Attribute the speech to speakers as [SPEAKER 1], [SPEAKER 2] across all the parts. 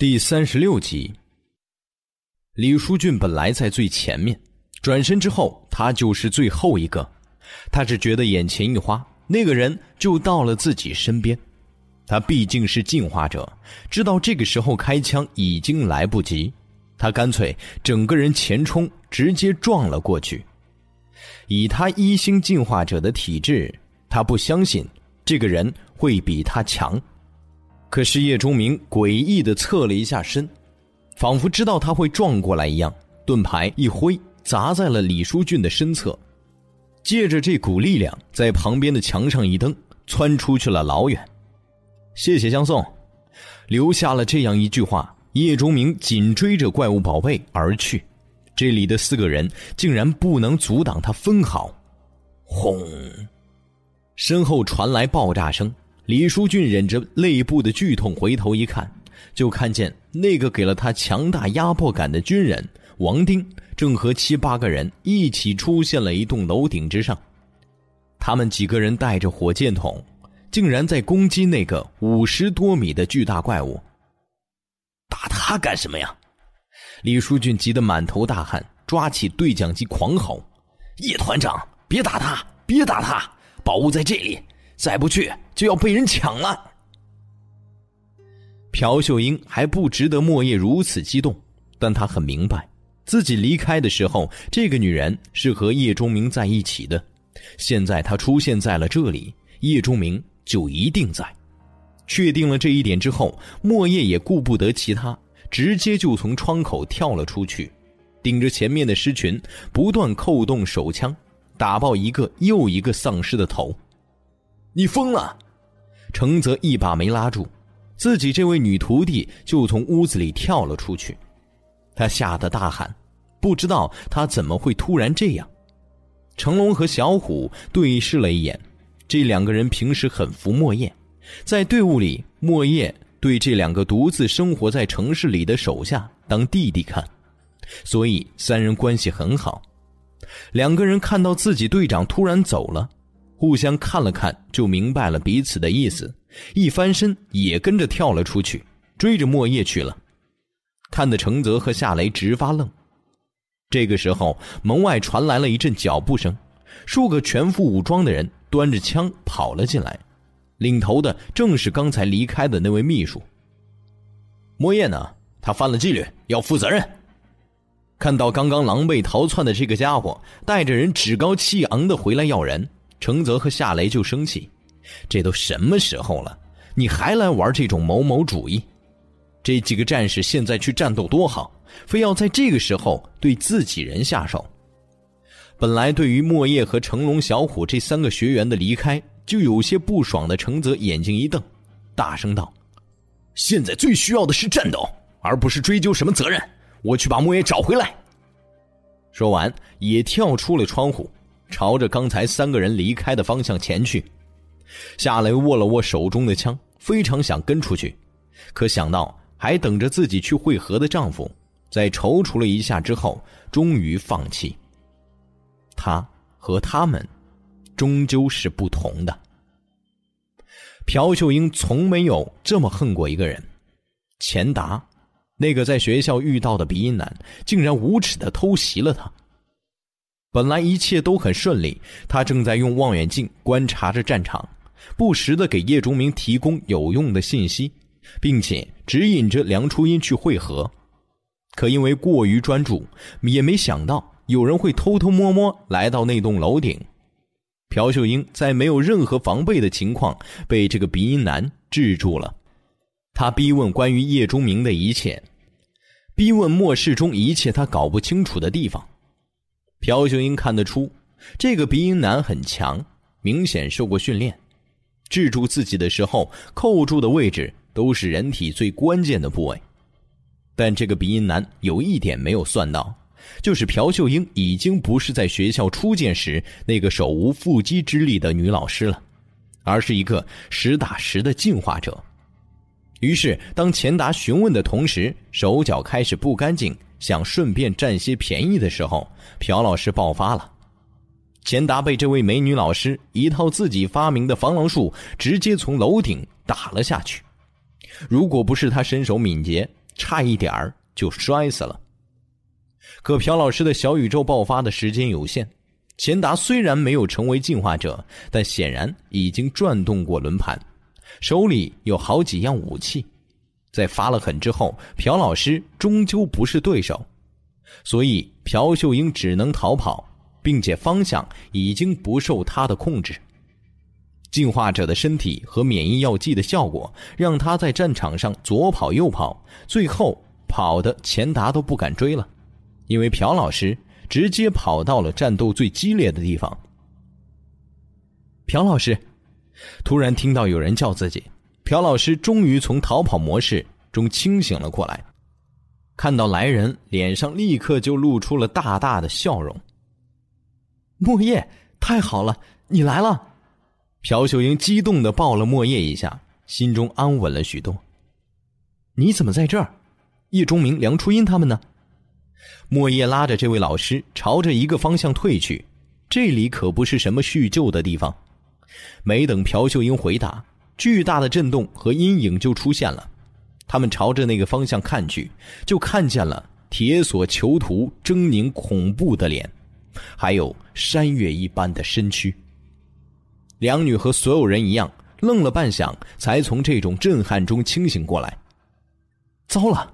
[SPEAKER 1] 第三十六集，李书俊本来在最前面，转身之后，他就是最后一个。他只觉得眼前一花，那个人就到了自己身边。他毕竟是进化者，知道这个时候开枪已经来不及，他干脆整个人前冲，直接撞了过去。以他一星进化者的体质，他不相信这个人会比他强。可是叶钟明诡异的侧了一下身，仿佛知道他会撞过来一样，盾牌一挥，砸在了李书俊的身侧。借着这股力量，在旁边的墙上一蹬，窜出去了老远。谢谢相送，留下了这样一句话。叶钟明紧追着怪物宝贝而去，这里的四个人竟然不能阻挡他分毫。轰！身后传来爆炸声。李书俊忍着肋部的剧痛，回头一看，就看见那个给了他强大压迫感的军人王丁，正和七八个人一起出现了一栋楼顶之上。他们几个人带着火箭筒，竟然在攻击那个五十多米的巨大怪物。
[SPEAKER 2] 打他干什么呀？
[SPEAKER 1] 李书俊急得满头大汗，抓起对讲机狂吼：“
[SPEAKER 2] 叶团长，别打他，别打他！宝物在这里。”再不去就要被人抢了。
[SPEAKER 1] 朴秀英还不值得莫叶如此激动，但他很明白，自己离开的时候，这个女人是和叶钟明在一起的。现在她出现在了这里，叶钟明就一定在。确定了这一点之后，莫叶也顾不得其他，直接就从窗口跳了出去，顶着前面的尸群，不断扣动手枪，打爆一个又一个丧尸的头。
[SPEAKER 2] 你疯了！
[SPEAKER 1] 程泽一把没拉住，自己这位女徒弟就从屋子里跳了出去。他吓得大喊：“不知道他怎么会突然这样？”成龙和小虎对视了一眼，这两个人平时很服莫叶，在队伍里，莫叶对这两个独自生活在城市里的手下当弟弟看，所以三人关系很好。两个人看到自己队长突然走了。互相看了看，就明白了彼此的意思，一翻身也跟着跳了出去，追着莫叶去了。看得程泽和夏雷直发愣。这个时候，门外传来了一阵脚步声，数个全副武装的人端着枪跑了进来，领头的正是刚才离开的那位秘书。
[SPEAKER 2] 莫叶呢？他犯了纪律，要负责任。
[SPEAKER 1] 看到刚刚狼狈逃窜的这个家伙，带着人趾高气昂的回来要人。程泽和夏雷就生气，这都什么时候了，你还来玩这种某某主义？这几个战士现在去战斗多好，非要在这个时候对自己人下手。本来对于莫叶和成龙、小虎这三个学员的离开就有些不爽的程泽眼睛一瞪，大声道：“
[SPEAKER 2] 现在最需要的是战斗，而不是追究什么责任。我去把莫叶找回来。”
[SPEAKER 1] 说完，也跳出了窗户。朝着刚才三个人离开的方向前去，夏雷握了握手中的枪，非常想跟出去，可想到还等着自己去会合的丈夫，在踌躇了一下之后，终于放弃。他和他们，终究是不同的。朴秀英从没有这么恨过一个人，钱达，那个在学校遇到的鼻音男，竟然无耻的偷袭了他。本来一切都很顺利，他正在用望远镜观察着战场，不时的给叶钟明提供有用的信息，并且指引着梁初音去会合。可因为过于专注，也没想到有人会偷偷摸摸来到那栋楼顶。朴秀英在没有任何防备的情况被这个鼻音男制住了，他逼问关于叶钟明的一切，逼问末世中一切他搞不清楚的地方。朴秀英看得出，这个鼻音男很强，明显受过训练。制住自己的时候，扣住的位置都是人体最关键的部位。但这个鼻音男有一点没有算到，就是朴秀英已经不是在学校初见时那个手无缚鸡之力的女老师了，而是一个实打实的进化者。于是，当钱达询问的同时，手脚开始不干净。想顺便占些便宜的时候，朴老师爆发了。钱达被这位美女老师一套自己发明的防狼术直接从楼顶打了下去。如果不是他身手敏捷，差一点就摔死了。可朴老师的小宇宙爆发的时间有限，钱达虽然没有成为进化者，但显然已经转动过轮盘，手里有好几样武器。在发了狠之后，朴老师终究不是对手，所以朴秀英只能逃跑，并且方向已经不受他的控制。进化者的身体和免疫药剂的效果，让他在战场上左跑右跑，最后跑的钱达都不敢追了，因为朴老师直接跑到了战斗最激烈的地方。朴老师突然听到有人叫自己。朴老师终于从逃跑模式中清醒了过来，看到来人，脸上立刻就露出了大大的笑容。莫叶，太好了，你来了！朴秀英激动的抱了莫叶一下，心中安稳了许多。你怎么在这儿？叶钟明、梁初音他们呢？莫叶拉着这位老师朝着一个方向退去，这里可不是什么叙旧的地方。没等朴秀英回答。巨大的震动和阴影就出现了，他们朝着那个方向看去，就看见了铁索囚徒狰狞恐怖的脸，还有山岳一般的身躯。两女和所有人一样，愣了半晌，才从这种震撼中清醒过来。糟了！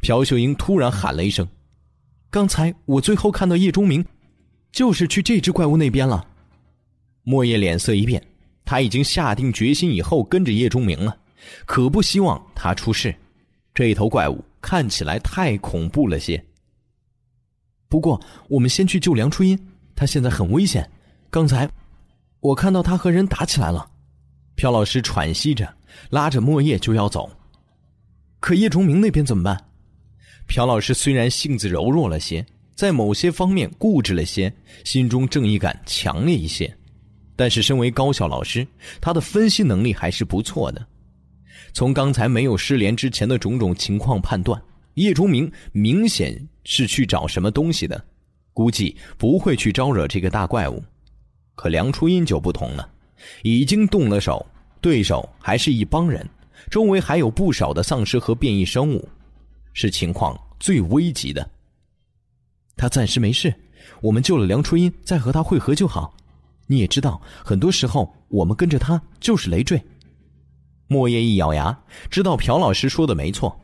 [SPEAKER 1] 朴秀英突然喊了一声：“刚才我最后看到叶钟明，就是去这只怪物那边了。”莫叶脸色一变。他已经下定决心，以后跟着叶钟明了，可不希望他出事。这一头怪物看起来太恐怖了些。不过，我们先去救梁初音，他现在很危险。刚才我看到他和人打起来了。朴老师喘息着，拉着莫叶就要走。可叶钟明那边怎么办？朴老师虽然性子柔弱了些，在某些方面固执了些，心中正义感强烈一些。但是，身为高校老师，他的分析能力还是不错的。从刚才没有失联之前的种种情况判断，叶钟明明显是去找什么东西的，估计不会去招惹这个大怪物。可梁初音就不同了，已经动了手，对手还是一帮人，周围还有不少的丧尸和变异生物，是情况最危急的。他暂时没事，我们救了梁初音，再和他会合就好。你也知道，很多时候我们跟着他就是累赘。莫叶一咬牙，知道朴老师说的没错，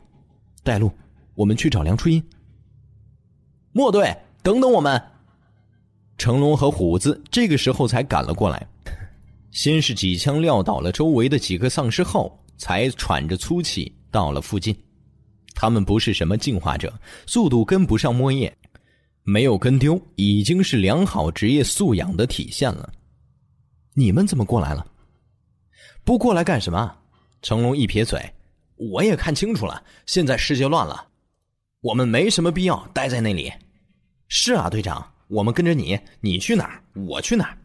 [SPEAKER 1] 带路，我们去找梁初音。
[SPEAKER 2] 莫队，等等我们！
[SPEAKER 1] 成龙和虎子这个时候才赶了过来，先是几枪撂倒了周围的几个丧尸，后才喘着粗气到了附近。他们不是什么进化者，速度跟不上莫叶。没有跟丢，已经是良好职业素养的体现了。你们怎么过来了？
[SPEAKER 2] 不过来干什么？成龙一撇嘴：“我也看清楚了，现在世界乱了，我们没什么必要待在那里。”
[SPEAKER 1] 是啊，队长，我们跟着你，你去哪儿，我去哪儿。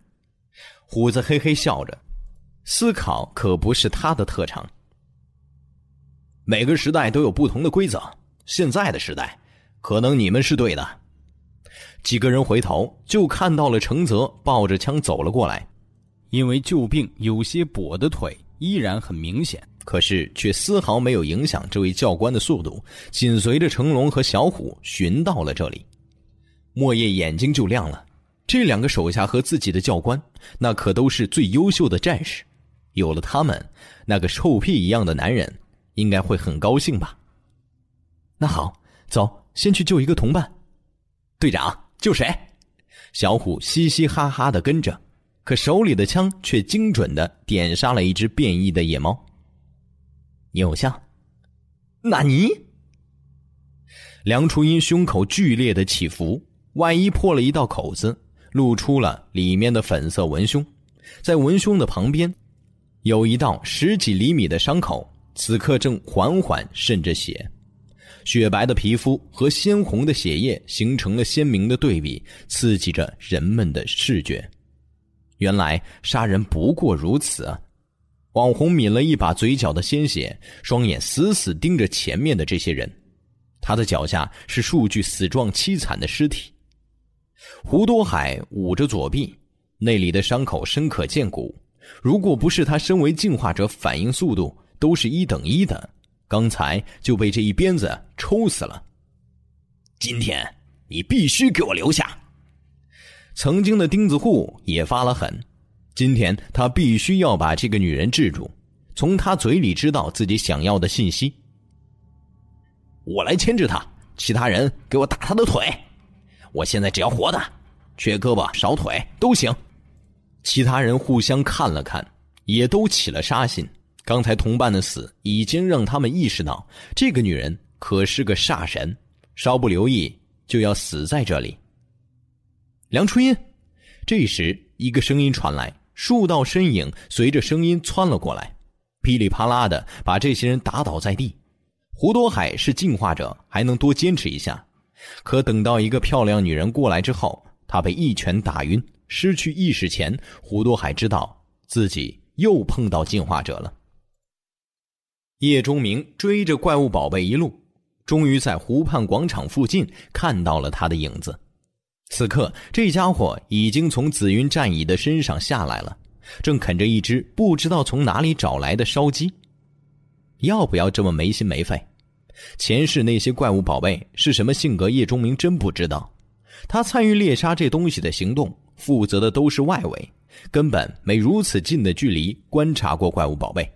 [SPEAKER 1] 虎子嘿嘿笑着，思考可不是他的特长。
[SPEAKER 2] 每个时代都有不同的规则，现在的时代，可能你们是对的。
[SPEAKER 1] 几个人回头，就看到了程泽抱着枪走了过来。因为旧病有些跛的腿依然很明显，可是却丝毫没有影响这位教官的速度，紧随着成龙和小虎寻到了这里。莫叶眼睛就亮了，这两个手下和自己的教官，那可都是最优秀的战士，有了他们，那个臭屁一样的男人应该会很高兴吧？那好，走，先去救一个同伴。
[SPEAKER 2] 队长。救谁？
[SPEAKER 1] 小虎嘻嘻哈哈的跟着，可手里的枪却精准的点杀了一只变异的野猫。你偶像。
[SPEAKER 2] 纳尼？
[SPEAKER 1] 梁初音胸口剧烈的起伏，外衣破了一道口子，露出了里面的粉色文胸。在文胸的旁边，有一道十几厘米的伤口，此刻正缓缓渗着血。雪白的皮肤和鲜红的血液形成了鲜明的对比，刺激着人们的视觉。原来杀人不过如此啊！网红抿了一把嘴角的鲜血，双眼死死盯着前面的这些人。他的脚下是数具死状凄惨的尸体。胡多海捂着左臂，那里的伤口深可见骨。如果不是他身为进化者，反应速度都是一等一的。刚才就被这一鞭子抽死了。今天你必须给我留下。曾经的钉子户也发了狠，今天他必须要把这个女人制住，从她嘴里知道自己想要的信息。我来牵制他，其他人给我打他的腿。我现在只要活的，缺胳膊少腿都行。其他人互相看了看，也都起了杀心。刚才同伴的死已经让他们意识到，这个女人可是个煞神，稍不留意就要死在这里。梁初音，这时一个声音传来，数道身影随着声音窜了过来，噼里啪啦的把这些人打倒在地。胡多海是进化者，还能多坚持一下，可等到一个漂亮女人过来之后，他被一拳打晕，失去意识前，胡多海知道自己又碰到进化者了。叶钟明追着怪物宝贝一路，终于在湖畔广场附近看到了他的影子。此刻，这家伙已经从紫云战蚁的身上下来了，正啃着一只不知道从哪里找来的烧鸡。要不要这么没心没肺？前世那些怪物宝贝是什么性格？叶钟明真不知道。他参与猎杀这东西的行动，负责的都是外围，根本没如此近的距离观察过怪物宝贝。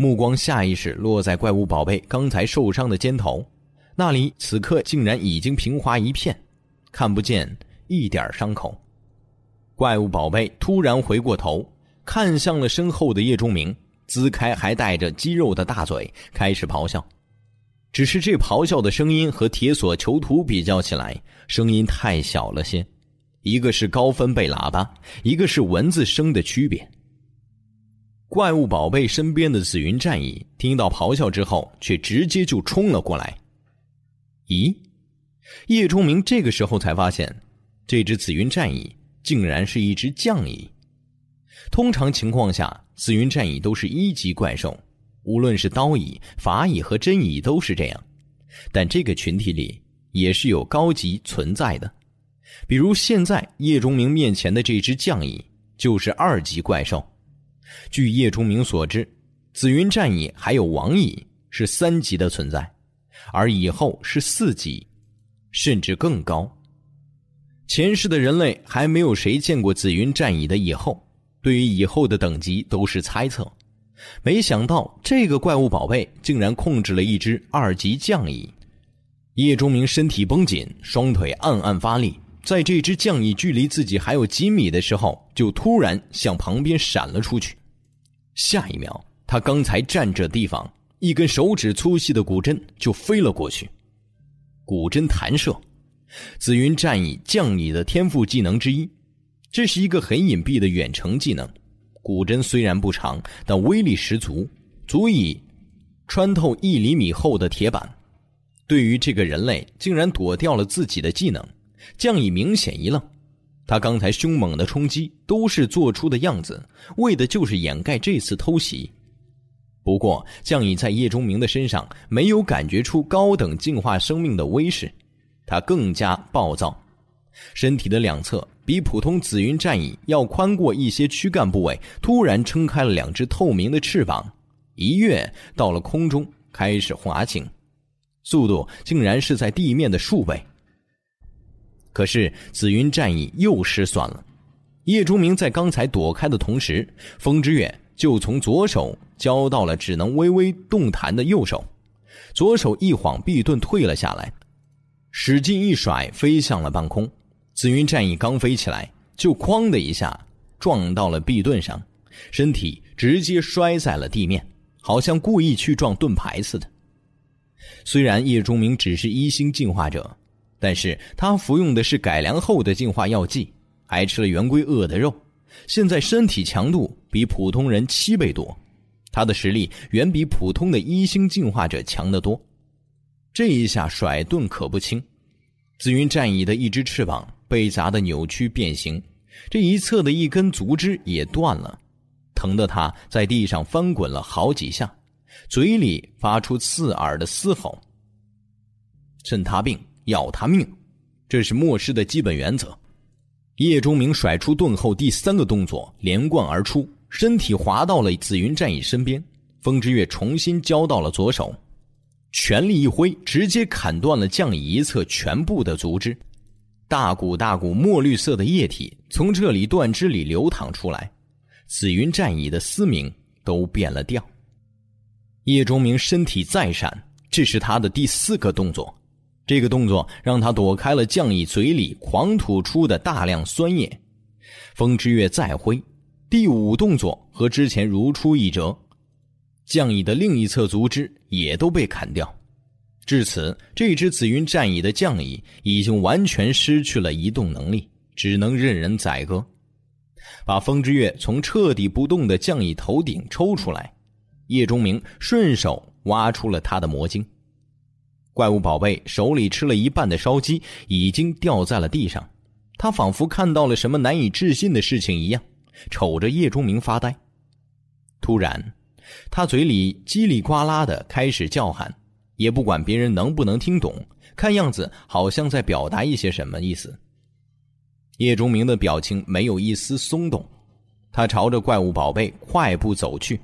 [SPEAKER 1] 目光下意识落在怪物宝贝刚才受伤的肩头，那里此刻竟然已经平滑一片，看不见一点伤口。怪物宝贝突然回过头，看向了身后的叶钟明，撕开还带着肌肉的大嘴，开始咆哮。只是这咆哮的声音和铁索囚徒比较起来，声音太小了些，一个是高分贝喇叭，一个是蚊子声的区别。怪物宝贝身边的紫云战蚁听到咆哮之后，却直接就冲了过来。咦，叶钟明这个时候才发现，这只紫云战蚁竟然是一只将蚁。通常情况下，紫云战蚁都是一级怪兽，无论是刀蚁、法蚁和真蚁都是这样。但这个群体里也是有高级存在的，比如现在叶钟明面前的这只将蚁就是二级怪兽。据叶钟明所知，紫云战蚁还有王蚁是三级的存在，而蚁后是四级，甚至更高。前世的人类还没有谁见过紫云战蚁的蚁后，对于蚁后的等级都是猜测。没想到这个怪物宝贝竟然控制了一只二级将蚁。叶钟明身体绷紧，双腿暗暗发力。在这只将蚁距离自己还有几米的时候，就突然向旁边闪了出去。下一秒，他刚才站着地方，一根手指粗细的骨针就飞了过去。骨针弹射，紫云战蚁将蚁的天赋技能之一，这是一个很隐蔽的远程技能。古针虽然不长，但威力十足，足以穿透一厘米厚的铁板。对于这个人类，竟然躲掉了自己的技能。将乙明显一愣，他刚才凶猛的冲击都是做出的样子，为的就是掩盖这次偷袭。不过，将乙在叶钟明的身上没有感觉出高等进化生命的威势，他更加暴躁，身体的两侧比普通紫云战蚁要宽过一些躯干部位，突然撑开了两只透明的翅膀，一跃到了空中，开始滑行，速度竟然是在地面的数倍。可是紫云战役又失算了，叶钟明在刚才躲开的同时，风之月就从左手交到了只能微微动弹的右手，左手一晃，壁盾退了下来，使劲一甩，飞向了半空。紫云战役刚飞起来，就哐的一下撞到了壁盾上，身体直接摔在了地面，好像故意去撞盾牌似的。虽然叶钟明只是一星进化者。但是他服用的是改良后的进化药剂，还吃了圆规鳄的肉，现在身体强度比普通人七倍多，他的实力远比普通的一星进化者强得多。这一下甩盾可不轻，紫云战蚁的一只翅膀被砸得扭曲变形，这一侧的一根足肢也断了，疼得他在地上翻滚了好几下，嘴里发出刺耳的嘶吼。趁他病。要他命，这是末世的基本原则。叶钟明甩出盾后，第三个动作连贯而出，身体滑到了紫云战蚁身边，风之月重新交到了左手，全力一挥，直接砍断了将乙一侧全部的足肢，大股大股墨绿色的液体从这里断肢里流淌出来，紫云战乙的嘶鸣都变了调。叶钟明身体再闪，这是他的第四个动作。这个动作让他躲开了降乙嘴里狂吐出的大量酸液。风之月再挥，第五动作和之前如出一辙，降乙的另一侧足肢也都被砍掉。至此，这只紫云战乙的降乙已经完全失去了移动能力，只能任人宰割。把风之月从彻底不动的降乙头顶抽出来。叶钟明顺手挖出了他的魔晶，怪物宝贝手里吃了一半的烧鸡已经掉在了地上，他仿佛看到了什么难以置信的事情一样，瞅着叶钟明发呆。突然，他嘴里叽里呱啦的开始叫喊，也不管别人能不能听懂，看样子好像在表达一些什么意思。叶钟明的表情没有一丝松动，他朝着怪物宝贝快步走去。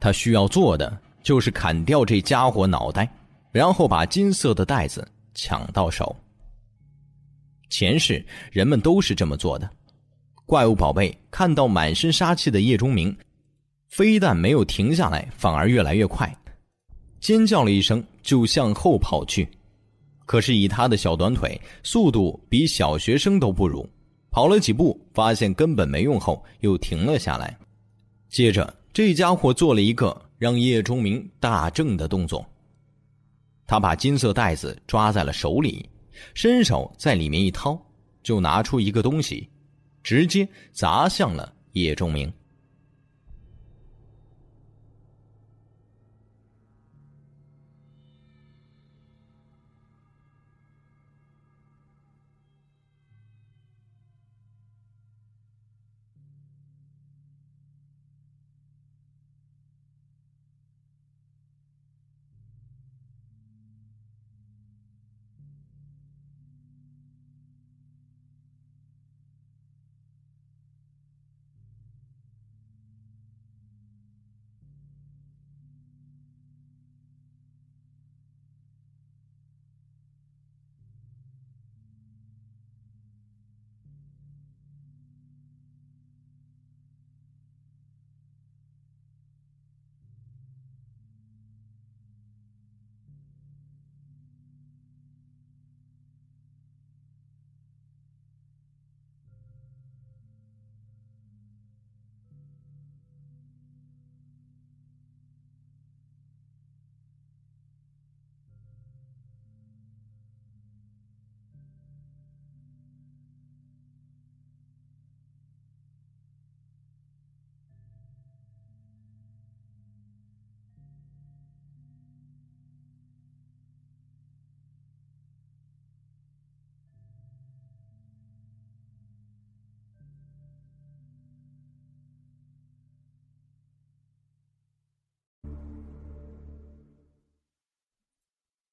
[SPEAKER 1] 他需要做的就是砍掉这家伙脑袋，然后把金色的袋子抢到手。前世人们都是这么做的。怪物宝贝看到满身杀气的叶钟明，非但没有停下来，反而越来越快，尖叫了一声就向后跑去。可是以他的小短腿，速度比小学生都不如。跑了几步，发现根本没用后，又停了下来。接着。这家伙做了一个让叶钟明大怔的动作，他把金色袋子抓在了手里，伸手在里面一掏，就拿出一个东西，直接砸向了叶仲明。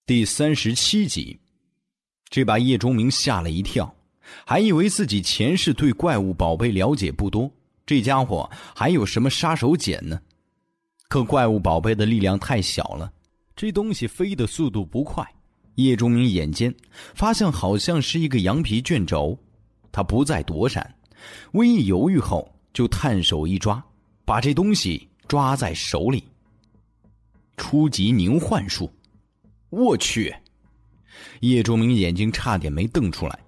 [SPEAKER 1] 第三十七集，这把叶钟明吓了一跳，还以为自己前世对怪物宝贝了解不多，这家伙还有什么杀手锏呢？可怪物宝贝的力量太小了，这东西飞的速度不快。叶钟明眼尖，发现好像是一个羊皮卷轴，他不再躲闪，微一犹豫后，就探手一抓，把这东西抓在手里。初级凝幻术。我去！叶钟明眼睛差点没瞪出来。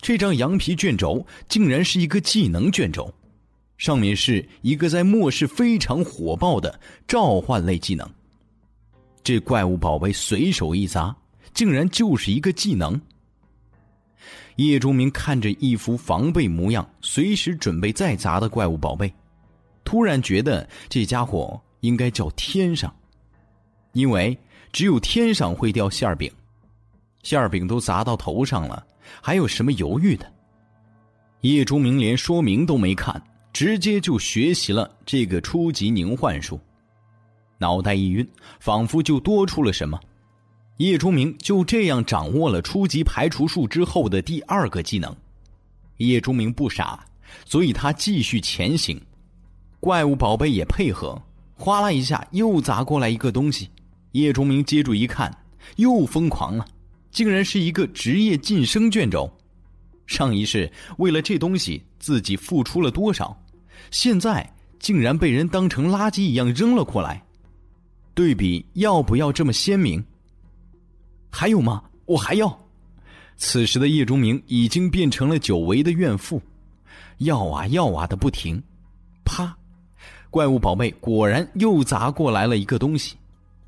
[SPEAKER 1] 这张羊皮卷轴竟然是一个技能卷轴，上面是一个在末世非常火爆的召唤类技能。这怪物宝贝随手一砸，竟然就是一个技能。叶钟明看着一副防备模样，随时准备再砸的怪物宝贝，突然觉得这家伙应该叫天上，因为。只有天上会掉馅饼，馅饼都砸到头上了，还有什么犹豫的？叶钟明连说明都没看，直接就学习了这个初级凝幻术，脑袋一晕，仿佛就多出了什么。叶钟明就这样掌握了初级排除术之后的第二个技能。叶钟明不傻，所以他继续前行，怪物宝贝也配合。
[SPEAKER 2] 哗啦一下又砸过来一个东西。叶钟明接住一看，又疯狂了，竟然是一个职业晋升卷轴。上一世为了这东西自己付出了多少，现在竟然被人当成垃圾一样扔了过来。对比要不要这么鲜明？还有吗？我还要。此时的叶钟明已经变成了久违的怨妇，要啊要啊的不停。啪，怪物宝贝果然又砸过来了一个东西。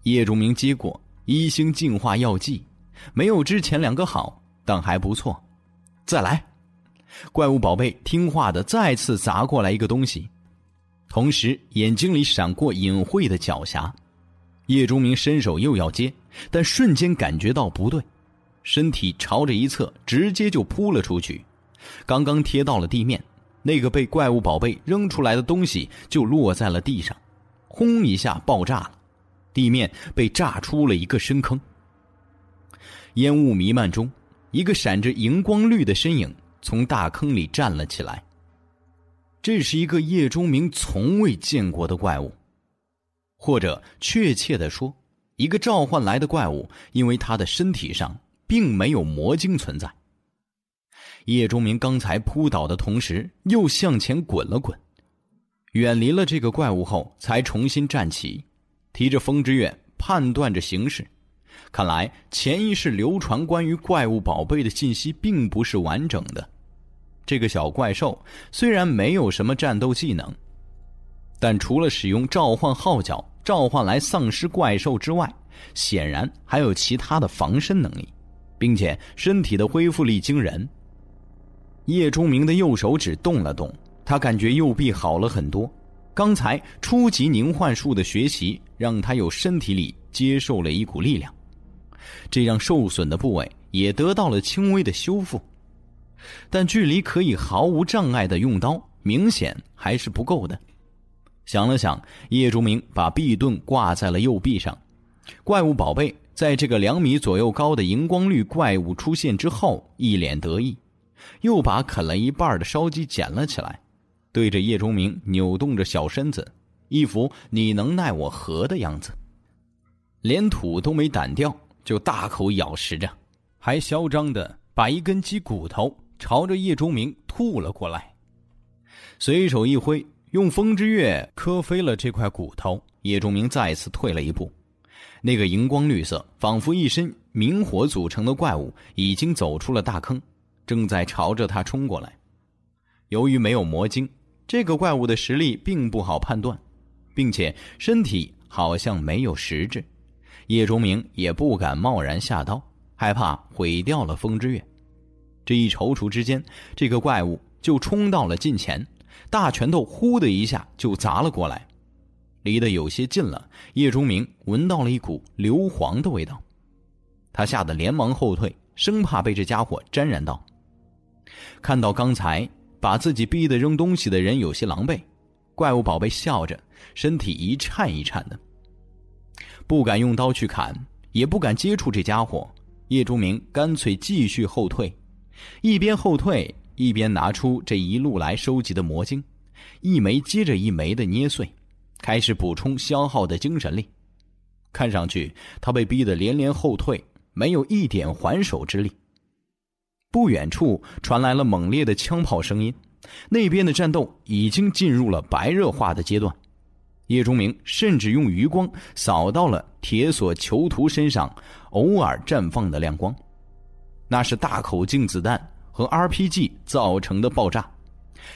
[SPEAKER 2] 叶钟明接过一星净化药剂，没有之前两个好，但还不错。再来，怪物宝贝听话的再次砸过来一个东西，同时眼睛里闪过隐晦的狡黠。叶钟明伸手又要接，但瞬间感觉到不对，身体朝着一侧，直接就扑了出去。刚刚贴到了地面，那个被怪物宝贝扔出来的东西就落在了地上，轰一下爆炸了。地面被炸出了一个深坑，烟雾弥漫中，一个闪着荧光绿的身影从大坑里站了起来。这是一个叶钟明从未见过的怪物，或者确切的说，一个召唤来的怪物，因为他的身体上并没有魔晶存在。叶钟明刚才扑倒的同时，又向前滚了滚，远离了这个怪物后，才重新站起。提着风之月，判断着形势。看来前一世流传关于怪物宝贝的信息并不是完整的。这个小怪兽虽然没有什么战斗技能，但除了使用召唤号角召唤来丧尸怪兽之外，显然还有其他的防身能力，并且身体的恢复力惊人。叶钟明的右手指动了动，他感觉右臂好了很多。刚才初级凝幻术的学习，让他有身体里接受了一股力量，这让受损的部位也得到了轻微的修复。但距离可以毫无障碍的用刀，明显还是不够的。想了想，叶竹明把臂盾挂在了右臂上。怪物宝贝在这个两米左右高的荧光绿怪物出现之后，一脸得意，又把啃了一半的烧鸡捡了起来。对着叶钟明扭动着小身子，一副你能奈我何的样子，连土都没掸掉，就大口咬食着，还嚣张的把一根鸡骨头朝着叶钟明吐了过来，随手一挥，用风之月磕飞了这块骨头。叶钟明再次退了一步，那个荧光绿色、仿佛一身明火组成的怪物已经走出了大坑，正在朝着他冲过来。由于没有魔晶。这个怪物的实力并不好判断，并且身体好像没有实质，叶钟明也不敢贸然下刀，害怕毁掉了风之月。这一踌躇之间，这个怪物就冲到了近前，大拳头呼的一下就砸了过来，离得有些近了。叶钟明闻到了一股硫磺的味道，他吓得连忙后退，生怕被这家伙沾染到。看到刚才。把自己逼得扔东西的人有些狼狈，怪物宝贝笑着，身体一颤一颤的，不敢用刀去砍，也不敢接触这家伙。叶钟明干脆继续后退，一边后退一边拿出这一路来收集的魔晶，一枚接着一枚的捏碎，开始补充消耗的精神力。看上去他被逼得连连后退，没有一点还手之力。不远处传来了猛烈的枪炮声音，那边的战斗已经进入了白热化的阶段。叶钟明甚至用余光扫到了铁索囚徒身上偶尔绽放的亮光，那是大口径子弹和 RPG 造成的爆炸。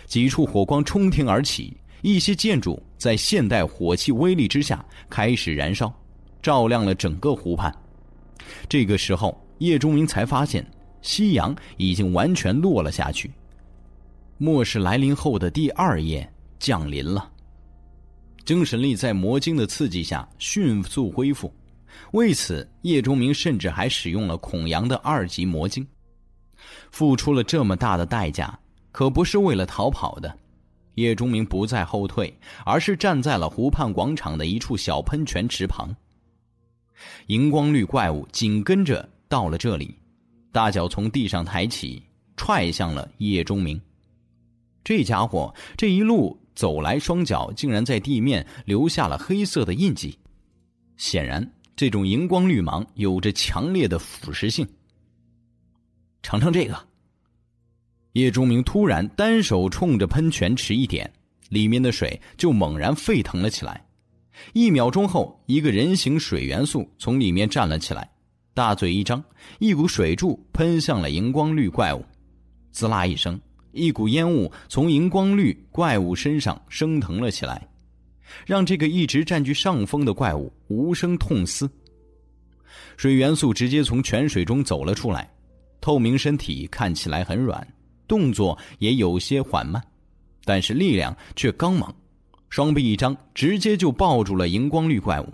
[SPEAKER 2] 几处火光冲天而起，一些建筑在现代火器威力之下开始燃烧，照亮了整个湖畔。这个时候，叶钟明才发现。夕阳已经完全落了下去，末世来临后的第二夜降临了。精神力在魔晶的刺激下迅速恢复，为此叶钟明甚至还使用了孔阳的二级魔晶。付出了这么大的代价，可不是为了逃跑的。叶钟明不再后退，而是站在了湖畔广场的一处小喷泉池旁。荧光绿怪物紧跟着到了这里。大脚从地上抬起，踹向了叶钟明。这家伙这一路走来，双脚竟然在地面留下了黑色的印记。显然，这种荧光绿芒有着强烈的腐蚀性。尝尝这个。叶钟明突然单手冲着喷泉池一点，里面的水就猛然沸腾了起来。一秒钟后，一个人形水元素从里面站了起来，大嘴一张，一股水柱喷向了荧光绿怪物。滋啦一声，一股烟雾从荧光绿怪物身上升腾了起来。让这个一直占据上风的怪物无声痛嘶。水元素直接从泉水中走了出来，透明身体看起来很软，动作也有些缓慢，但是力量却刚猛，双臂一张，直接就抱住了荧光绿怪物。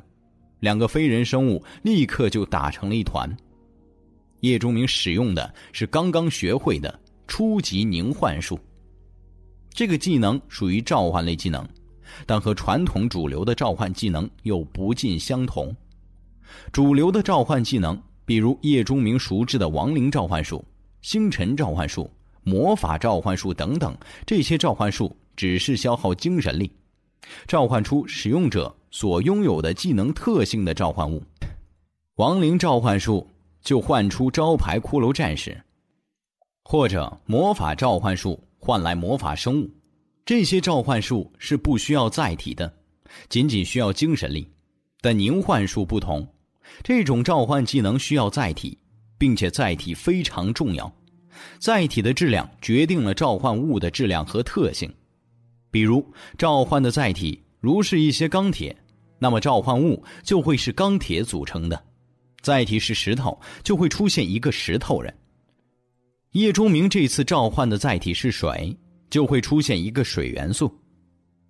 [SPEAKER 2] 两个非人生物立刻就打成了一团。叶钟明使用的是刚刚学会的初级凝幻术，这个技能属于召唤类技能。但和传统主流的召唤技能又不尽相同。主流的召唤技能，比如叶钟明熟知的亡灵召唤术、星辰召唤术、魔法召唤术等等，这些召唤术只是消耗精神力，召唤出使用者所拥有的技能特性的召唤物。亡灵召唤术就唤出招牌骷髅战士，或者魔法召唤术换来魔法生物。这些召唤术是不需要载体的，仅仅需要精神力。但凝幻术不同，这种召唤技能需要载体，并且载体非常重要。载体的质量决定了召唤物的质量和特性。比如，召唤的载体如是一些钢铁，那么召唤物就会是钢铁组成的；载体是石头，就会出现一个石头人。叶钟明这次召唤的载体是水。就会出现一个水元素。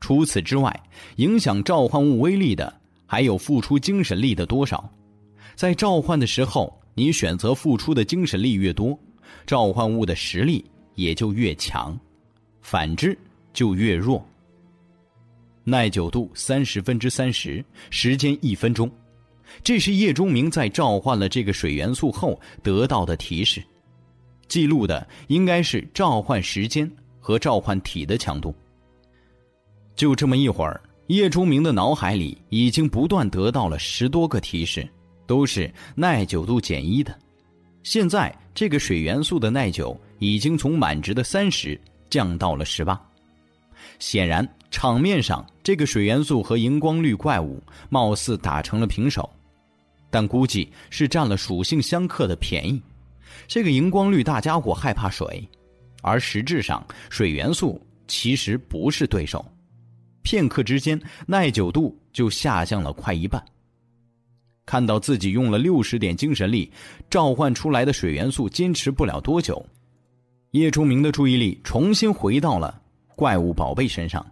[SPEAKER 2] 除此之外，影响召唤物威力的还有付出精神力的多少。在召唤的时候，你选择付出的精神力越多，召唤物的实力也就越强；反之就越弱。耐久度三十分之三十，时间一分钟。这是叶钟明在召唤了这个水元素后得到的提示，记录的应该是召唤时间。和召唤体的强度。就这么一会儿，叶钟明的脑海里已经不断得到了十多个提示，都是耐久度减一的。现在这个水元素的耐久已经从满值的三十降到了十八。显然，场面上这个水元素和荧光绿怪物貌似打成了平手，但估计是占了属性相克的便宜。这个荧光绿大家伙害怕水。而实质上，水元素其实不是对手。片刻之间，耐久度就下降了快一半。看到自己用了六十点精神力召唤出来的水元素坚持不了多久，叶钟明的注意力重新回到了怪物宝贝身上。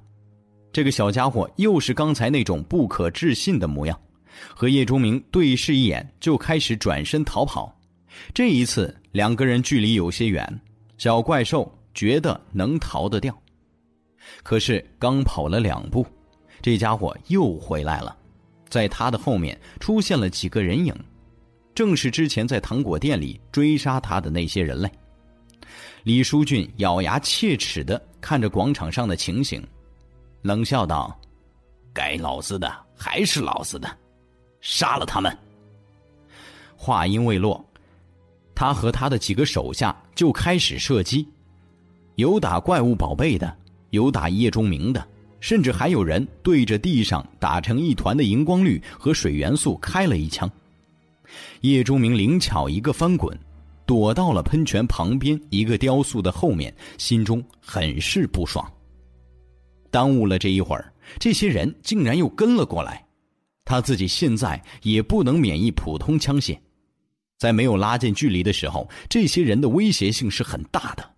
[SPEAKER 2] 这个小家伙又是刚才那种不可置信的模样，和叶钟明对视一眼就开始转身逃跑。这一次，两个人距离有些远。小怪兽觉得能逃得掉，可是刚跑了两步，这家伙又回来了。在他的后面出现了几个人影，正是之前在糖果店里追杀他的那些人类。李书俊咬牙切齿的看着广场上的情形，冷笑道：“该老子的还是老子的，杀了他们。”话音未落。他和他的几个手下就开始射击，有打怪物宝贝的，有打叶钟明的，甚至还有人对着地上打成一团的荧光绿和水元素开了一枪。叶钟明灵巧一个翻滚，躲到了喷泉旁边一个雕塑的后面，心中很是不爽。耽误了这一会儿，这些人竟然又跟了过来，他自己现在也不能免疫普通枪械。在没有拉近距离的时候，这些人的威胁性是很大的。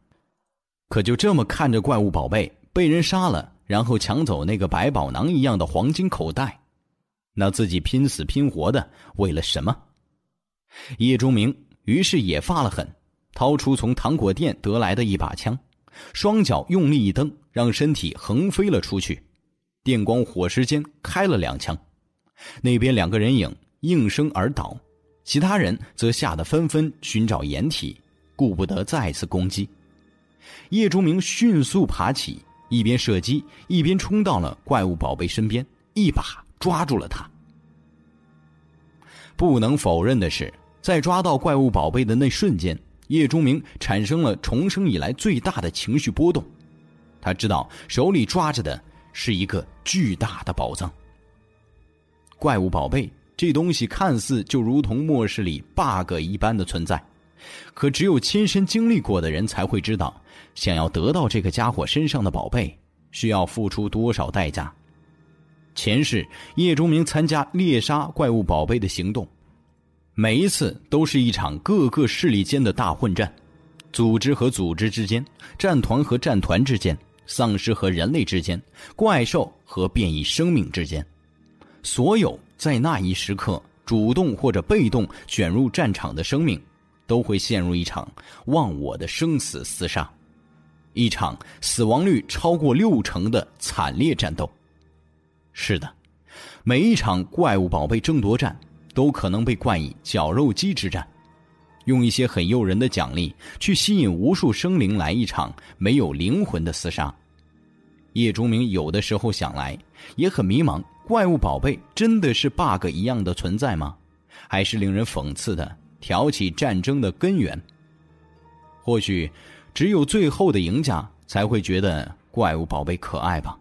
[SPEAKER 2] 可就这么看着怪物宝贝被人杀了，然后抢走那个百宝囊一样的黄金口袋，那自己拼死拼活的为了什么？叶钟明于是也发了狠，掏出从糖果店得来的一把枪，双脚用力一蹬，让身体横飞了出去，电光火石间开了两枪，那边两个人影应声而倒。其他人则吓得纷纷寻找掩体，顾不得再次攻击。叶钟明迅速爬起，一边射击一边冲到了怪物宝贝身边，一把抓住了他。不能否认的是，在抓到怪物宝贝的那瞬间，叶钟明产生了重生以来最大的情绪波动。他知道手里抓着的是一个巨大的宝藏。怪物宝贝这东西看似就如同末世里 bug 一般的存在，可只有亲身经历过的人才会知道，想要得到这个家伙身上的宝贝，需要付出多少代价。前世叶钟明参加猎杀怪物宝贝的行动，每一次都是一场各个势力间的大混战，组织和组织之间，战团和战团之间，丧尸和人类之间，怪兽和变异生命之间。所有在那一时刻主动或者被动卷入战场的生命，都会陷入一场忘我的生死厮杀，一场死亡率超过六成的惨烈战斗。是的，每一场怪物宝贝争夺战都可能被冠以“绞肉机之战”，用一些很诱人的奖励去吸引无数生灵来一场没有灵魂的厮杀。叶钟明有的时候想来也很迷茫。怪物宝贝真的是 bug 一样的存在吗？还是令人讽刺的挑起战争的根源？或许，只有最后的赢家才会觉得怪物宝贝可爱吧。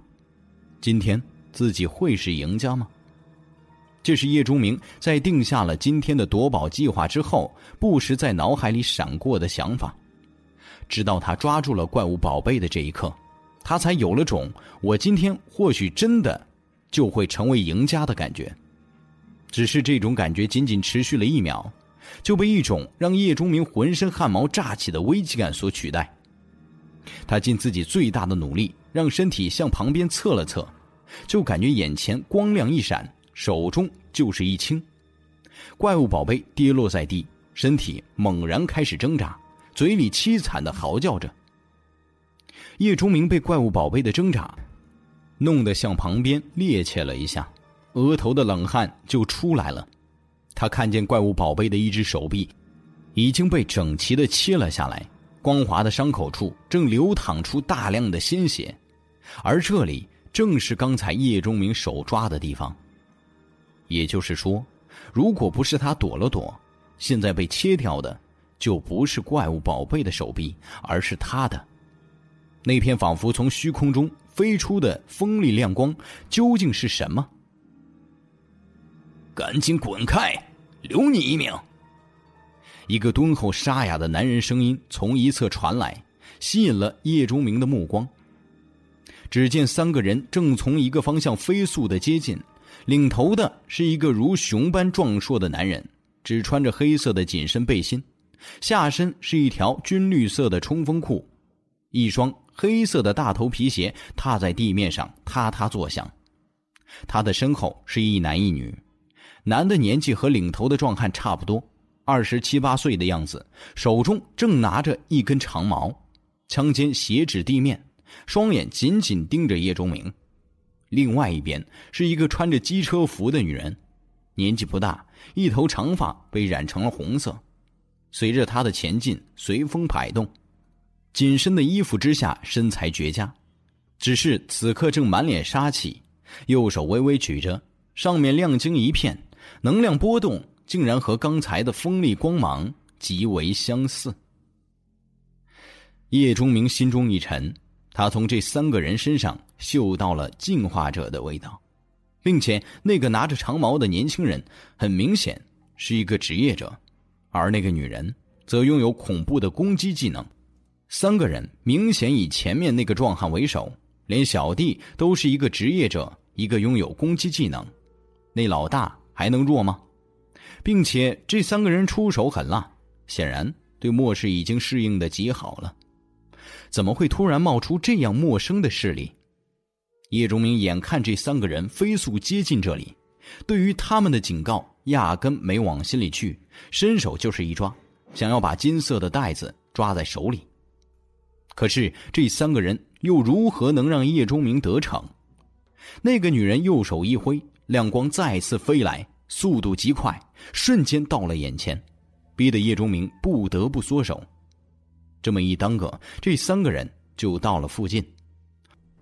[SPEAKER 2] 今天自己会是赢家吗？这是叶钟明在定下了今天的夺宝计划之后，不时在脑海里闪过的想法。直到他抓住了怪物宝贝的这一刻，他才有了种我今天或许真的。就会成为赢家的感觉，只是这种感觉仅仅持续了一秒，就被一种让叶钟明浑身汗毛炸起的危机感所取代。他尽自己最大的努力，让身体向旁边侧了侧，就感觉眼前光亮一闪，手中就是一轻，怪物宝贝跌落在地，身体猛然开始挣扎，嘴里凄惨的嚎叫着。叶钟明被怪物宝贝的挣扎。弄得向旁边趔趄了一下，额头的冷汗就出来了。他看见怪物宝贝的一只手臂已经被整齐的切了下来，光滑的伤口处正流淌出大量的鲜血，而这里正是刚才叶钟明手抓的地方。也就是说，如果不是他躲了躲，现在被切掉的就不是怪物宝贝的手臂，而是他的。那片仿佛从虚空中飞出的锋利亮光，究竟是什么？
[SPEAKER 3] 赶紧滚开，留你一命！
[SPEAKER 2] 一个敦厚沙哑的男人声音从一侧传来，吸引了叶钟明的目光。只见三个人正从一个方向飞速的接近，领头的是一个如熊般壮硕的男人，只穿着黑色的紧身背心，下身是一条军绿色的冲锋裤，一双。黑色的大头皮鞋踏在地面上，嗒嗒作响。他的身后是一男一女，男的年纪和领头的壮汉差不多，二十七八岁的样子，手中正拿着一根长矛，枪尖斜指地面，双眼紧紧盯着叶钟明。另外一边是一个穿着机车服的女人，年纪不大，一头长发被染成了红色，随着她的前进，随风摆动。紧身的衣服之下，身材绝佳，只是此刻正满脸杀气，右手微微举着，上面亮晶一片，能量波动竟然和刚才的锋利光芒极为相似。叶钟明心中一沉，他从这三个人身上嗅到了进化者的味道，并且那个拿着长矛的年轻人很明显是一个职业者，而那个女人则拥有恐怖的攻击技能。三个人明显以前面那个壮汉为首，连小弟都是一个职业者，一个拥有攻击技能，那老大还能弱吗？并且这三个人出手狠辣，显然对末世已经适应的极好了。怎么会突然冒出这样陌生的势力？叶钟明眼看这三个人飞速接近这里，对于他们的警告压根没往心里去，伸手就是一抓，想要把金色的袋子抓在手里。可是这三个人又如何能让叶钟明得逞？那个女人右手一挥，亮光再次飞来，速度极快，瞬间到了眼前，逼得叶钟明不得不缩手。这么一耽搁，这三个人就到了附近。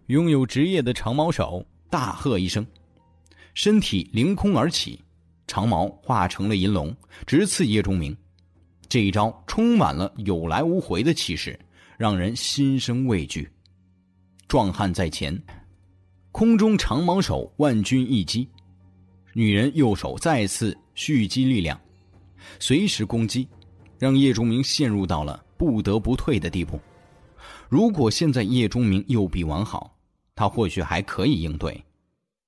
[SPEAKER 2] 拥有职业的长毛手大喝一声，身体凌空而起，长矛化成了银龙，直刺叶钟明。这一招充满了有来无回的气势，让人心生畏惧。壮汉在前，空中长矛手万钧一击，女人右手再次蓄积力量，随时攻击，让叶钟明陷入到了不得不退的地步。如果现在叶钟明右臂完好，他或许还可以应对，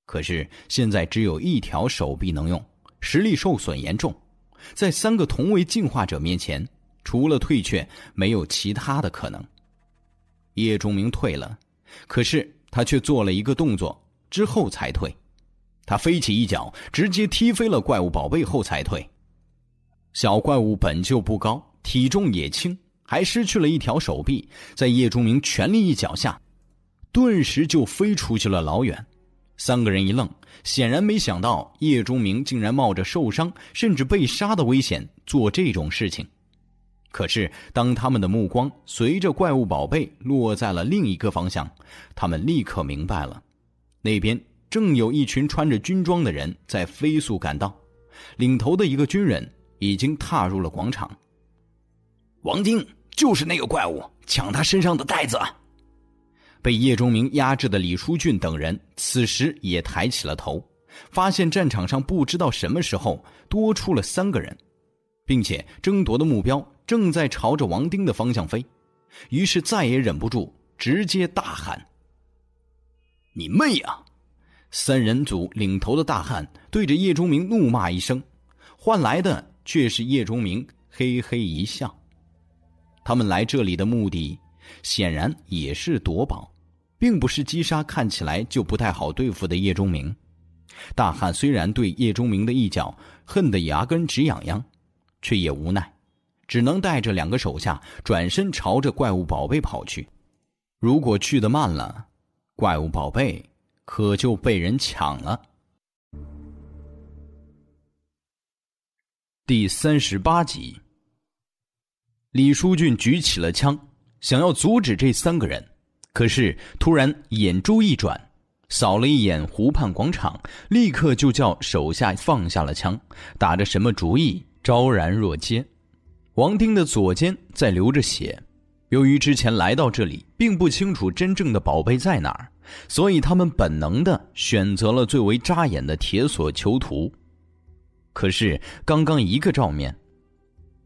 [SPEAKER 2] 可是现在只有一条手臂能用，实力受损严重，在三个同为进化者面前，除了退却，没有其他的可能。叶钟明退了。可是他却做了一个动作之后才退，他飞起一脚，直接踢飞了怪物宝贝后才退。小怪物本就不高，体重也轻，还失去了一条手臂，在叶钟明全力一脚下，顿时就飞出去了老远。三个人一愣，显然没想到叶钟明竟然冒着受伤甚至被杀的危险做这种事情。可是，当他们的目光随着怪物宝贝落在了另一个方向，他们立刻明白了，那边正有一群穿着军装的人在飞速赶到，领头的一个军人已经踏入了广场。
[SPEAKER 3] 王晶就是那个怪物，抢他身上的袋子。
[SPEAKER 2] 被叶钟明压制的李书俊等人此时也抬起了头，发现战场上不知道什么时候多出了三个人，并且争夺的目标。正在朝着王丁的方向飞，于是再也忍不住，直接大喊：“
[SPEAKER 3] 你妹啊！”
[SPEAKER 2] 三人组领头的大汉对着叶钟明怒骂一声，换来的却是叶钟明嘿嘿一笑。他们来这里的目的，显然也是夺宝，并不是击杀看起来就不太好对付的叶钟明。大汉虽然对叶钟明的一脚恨得牙根直痒痒，却也无奈。只能带着两个手下转身朝着怪物宝贝跑去。如果去的慢了，怪物宝贝可就被人抢了。第三十八集，李书俊举起了枪，想要阻止这三个人，可是突然眼珠一转，扫了一眼湖畔广场，立刻就叫手下放下了枪，打着什么主意，昭然若揭。王丁的左肩在流着血，由于之前来到这里并不清楚真正的宝贝在哪儿，所以他们本能的选择了最为扎眼的铁索囚徒。可是刚刚一个照面，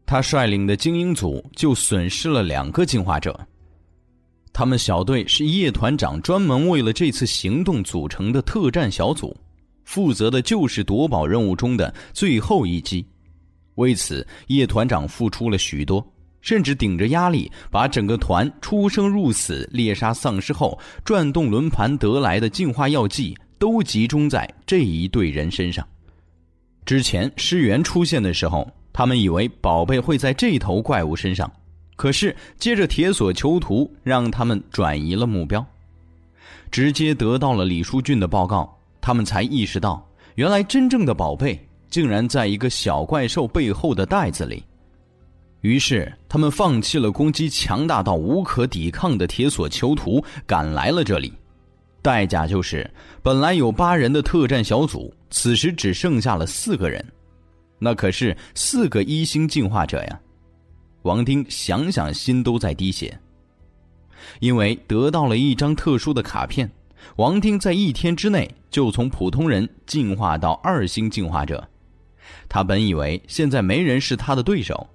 [SPEAKER 2] 他率领的精英组就损失了两个进化者。他们小队是叶团长专门为了这次行动组成的特战小组，负责的就是夺宝任务中的最后一击。为此，叶团长付出了许多，甚至顶着压力，把整个团出生入死猎杀丧尸后转动轮盘得来的进化药剂，都集中在这一队人身上。之前尸源出现的时候，他们以为宝贝会在这头怪物身上，可是接着铁索囚徒让他们转移了目标，直接得到了李书俊的报告，他们才意识到，原来真正的宝贝。竟然在一个小怪兽背后的袋子里，于是他们放弃了攻击强大到无可抵抗的铁索囚徒，赶来了这里。代价就是，本来有八人的特战小组，此时只剩下了四个人，那可是四个一星进化者呀！王丁想想心都在滴血，因为得到了一张特殊的卡片，王丁在一天之内就从普通人进化到二星进化者。他本以为现在没人是他的对手，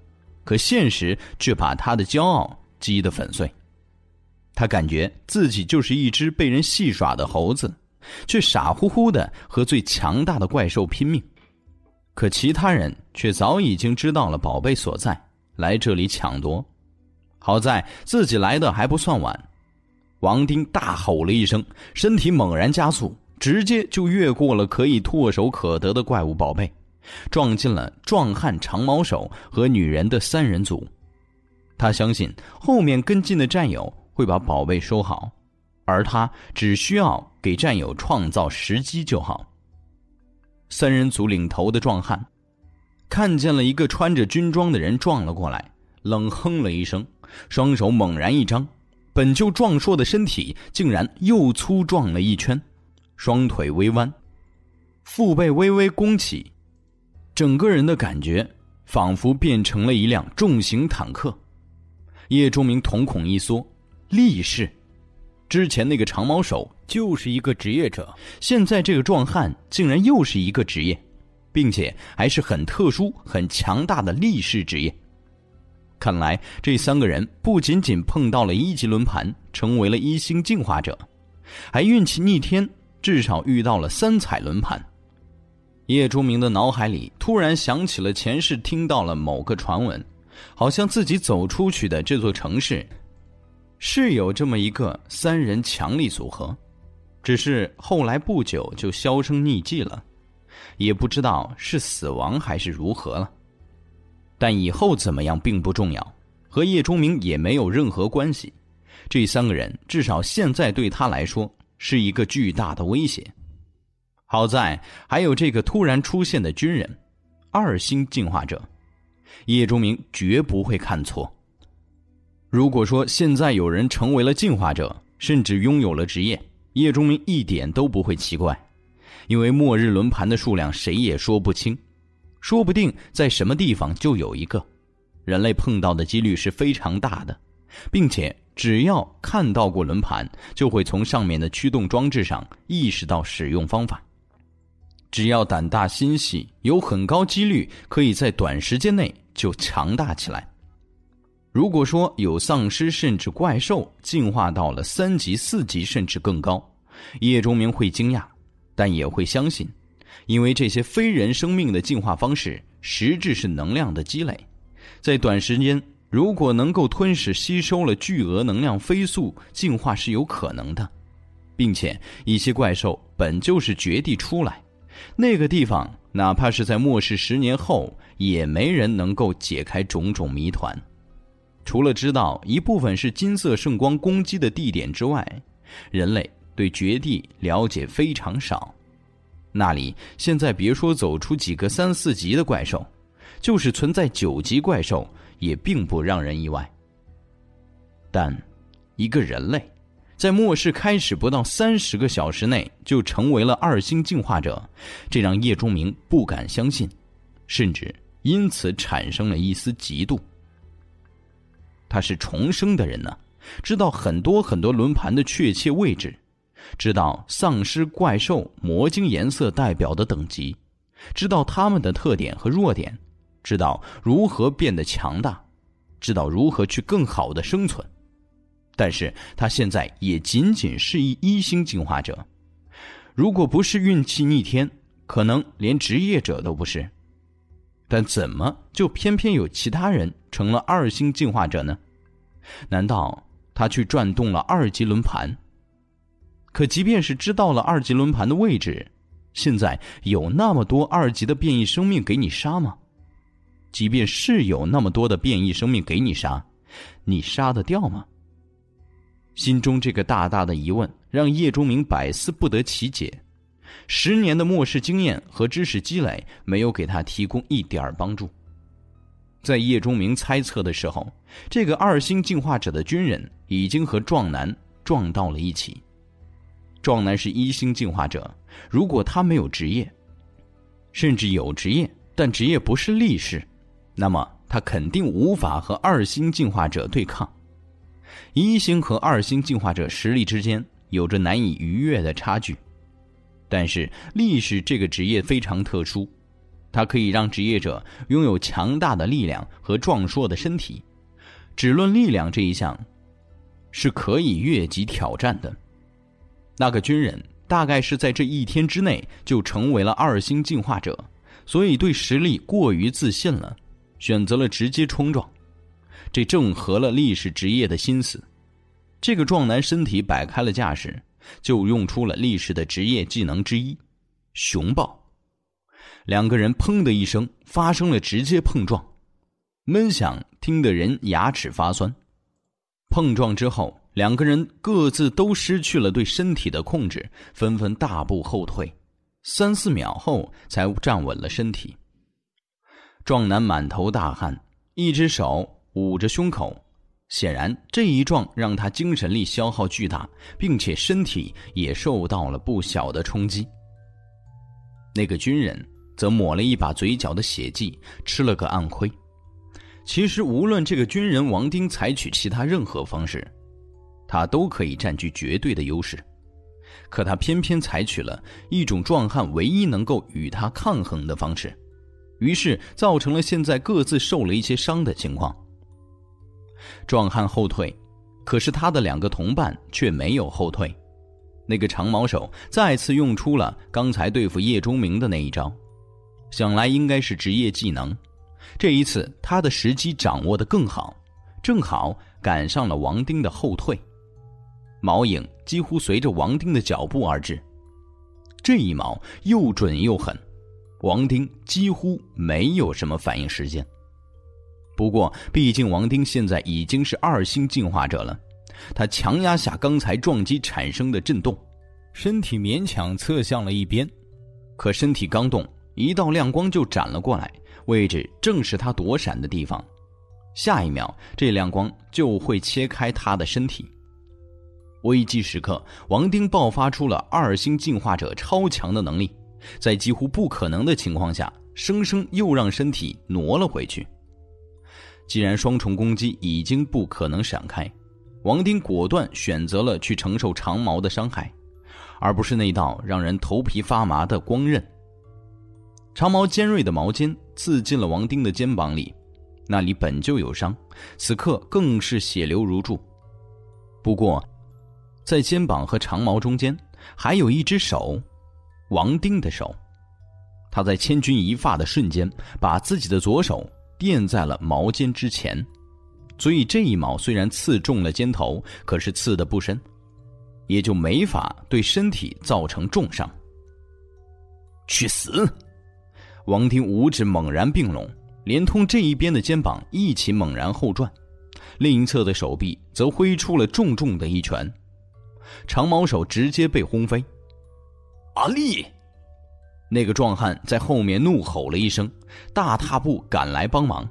[SPEAKER 2] 可现实却把他的骄傲击得粉碎。他感觉自己就是一只被人戏耍的猴子，却傻乎乎的和最强大的怪兽拼命。可其他人却早已经知道了宝贝所在，来这里抢夺。好在自己来的还不算晚。王丁大吼了一声，身体猛然加速，直接就越过了可以唾手可得的怪物宝贝。撞进了壮汉长毛手和女人的三人组，他相信后面跟进的战友会把宝贝收好，而他只需要给战友创造时机就好。三人组领头的壮汉看见了一个穿着军装的人撞了过来，冷哼了一声，双手猛然一张，本就壮硕的身体竟然又粗壮了一圈，双腿微弯，腹背微微弓起，整个人的感觉仿佛变成了一辆重型坦克。叶钟明瞳孔一缩，力士，之前那个长毛手
[SPEAKER 1] 就是一个职业者，
[SPEAKER 2] 现在这个壮汉竟然又是一个职业，并且还是很特殊、很强大的力士职业。看来这三个人不仅仅碰到了一级轮盘，成为了一星进化者，还运气逆天，至少遇到了三彩轮盘。叶钟明的脑海里突然想起了前世听到了某个传闻，好像自己走出去的这座城市，是有这么一个三人强力组合，只是后来不久就销声匿迹了，也不知道是死亡还是如何了。但以后怎么样并不重要，和叶钟明也没有任何关系。这三个人至少现在对他来说是一个巨大的威胁。好在还有这个突然出现的军人，二星进化者，叶钟明绝不会看错。如果说现在有人成为了进化者，甚至拥有了职业，叶钟明一点都不会奇怪，因为末日轮盘的数量谁也说不清。说不定在什么地方就有一个，人类碰到的几率是非常大的，并且只要看到过轮盘，就会从上面的驱动装置上意识到使用方法。只要胆大心细，有很高几率可以在短时间内就强大起来。如果说有丧尸甚至怪兽进化到了三级、四级甚至更高，叶钟明会惊讶，但也会相信。因为这些非人生命的进化方式实质是能量的积累，在短时间如果能够吞噬吸收了巨额能量飞速进化是有可能的，并且一些怪兽本就是绝地出来，那个地方哪怕是在末世十年后也没人能够解开种种谜团，除了知道一部分是金色圣光攻击的地点之外，人类对绝地了解非常少。那里现在别说走出几个三四级的怪兽，就是存在九级怪兽也并不让人意外。但，一个人类，在末世开始不到三十个小时内就成为了二星进化者，这让叶钟明不敢相信，甚至因此产生了一丝嫉妒。他是重生的人呢，知道很多很多轮盘的确切位置。知道丧尸、怪兽、魔晶颜色代表的等级，知道他们的特点和弱点，知道如何变得强大，知道如何去更好的生存。但是他现在也仅仅是一一星进化者，如果不是运气逆天，可能连职业者都不是。但怎么就偏偏有其他人成了二星进化者呢？难道他去转动了二级轮盘？可即便是知道了二级轮盘的位置，现在有那么多二级的变异生命给你杀吗？即便是有那么多的变异生命给你杀，你杀得掉吗？心中这个大大的疑问让叶钟明百思不得其解。十年的末世经验和知识积累没有给他提供一点帮助。在叶钟明猜测的时候，这个二星进化者的军人已经和壮男撞到了一起。壮男是一星进化者，如果他没有职业，甚至有职业，但职业不是力士，那么他肯定无法和二星进化者对抗。一星和二星进化者实力之间有着难以逾越的差距，但是力士这个职业非常特殊，它可以让职业者拥有强大的力量和壮硕的身体，只论力量这一项，是可以越级挑战的。那个军人大概是在这一天之内就成为了二星进化者，所以对实力过于自信了，选择了直接冲撞。这正合了历史职业的心思。这个壮男身体摆开了架势，就用出了历史的职业技能之一——熊抱。两个人砰的一声发生了直接碰撞，闷响听得人牙齿发酸。碰撞之后。两个人各自都失去了对身体的控制，纷纷大步后退，三四秒后才站稳了身体。壮男满头大汗，一只手捂着胸口，显然，这一撞让他精神力消耗巨大，并且身体也受到了不小的冲击。那个军人则抹了一把嘴角的血迹，吃了个暗亏。其实，无论这个军人王丁采取其他任何方式，他都可以占据绝对的优势，可他偏偏采取了一种壮汉唯一能够与他抗衡的方式，于是造成了现在各自受了一些伤的情况。壮汉后退，可是他的两个同伴却没有后退。那个长毛手再次用出了刚才对付叶钟明的那一招，想来应该是职业技能。这一次他的时机掌握的更好，正好赶上了王丁的后退，毛影几乎随着王丁的脚步而至。这一矛又准又狠，王丁几乎没有什么反应时间。不过，毕竟王丁现在已经是二星进化者了，他强压下刚才撞击产生的震动，
[SPEAKER 1] 身体勉强侧向了一边。
[SPEAKER 2] 可身体刚动，一道亮光就斩了过来，位置正是他躲闪的地方。下一秒，这亮光就会切开他的身体。危机时刻，王丁爆发出了二星进化者超强的能力，在几乎不可能的情况下，生生又让身体挪了回去。既然双重攻击已经不可能闪开，王丁果断选择了去承受长矛的伤害，而不是那道让人头皮发麻的光刃。长矛尖锐的矛尖刺进了王丁的肩膀里，那里本就有伤，此刻更是血流如注。不过，在肩膀和长矛中间还有一只手，王丁的手。他在千钧一发的瞬间，把自己的左手。垫在了矛尖之前，所以这一矛虽然刺中了肩头，可是刺的不深，也就没法对身体造成重伤。
[SPEAKER 3] 去死！
[SPEAKER 2] 王丁五指猛然并拢，连同这一边的肩膀一起猛然后转，另一侧的手臂则挥出了重重的一拳，长矛手直接被轰飞。
[SPEAKER 3] 阿力！
[SPEAKER 2] 那个壮汉在后面怒吼了一声，大踏步赶来帮忙。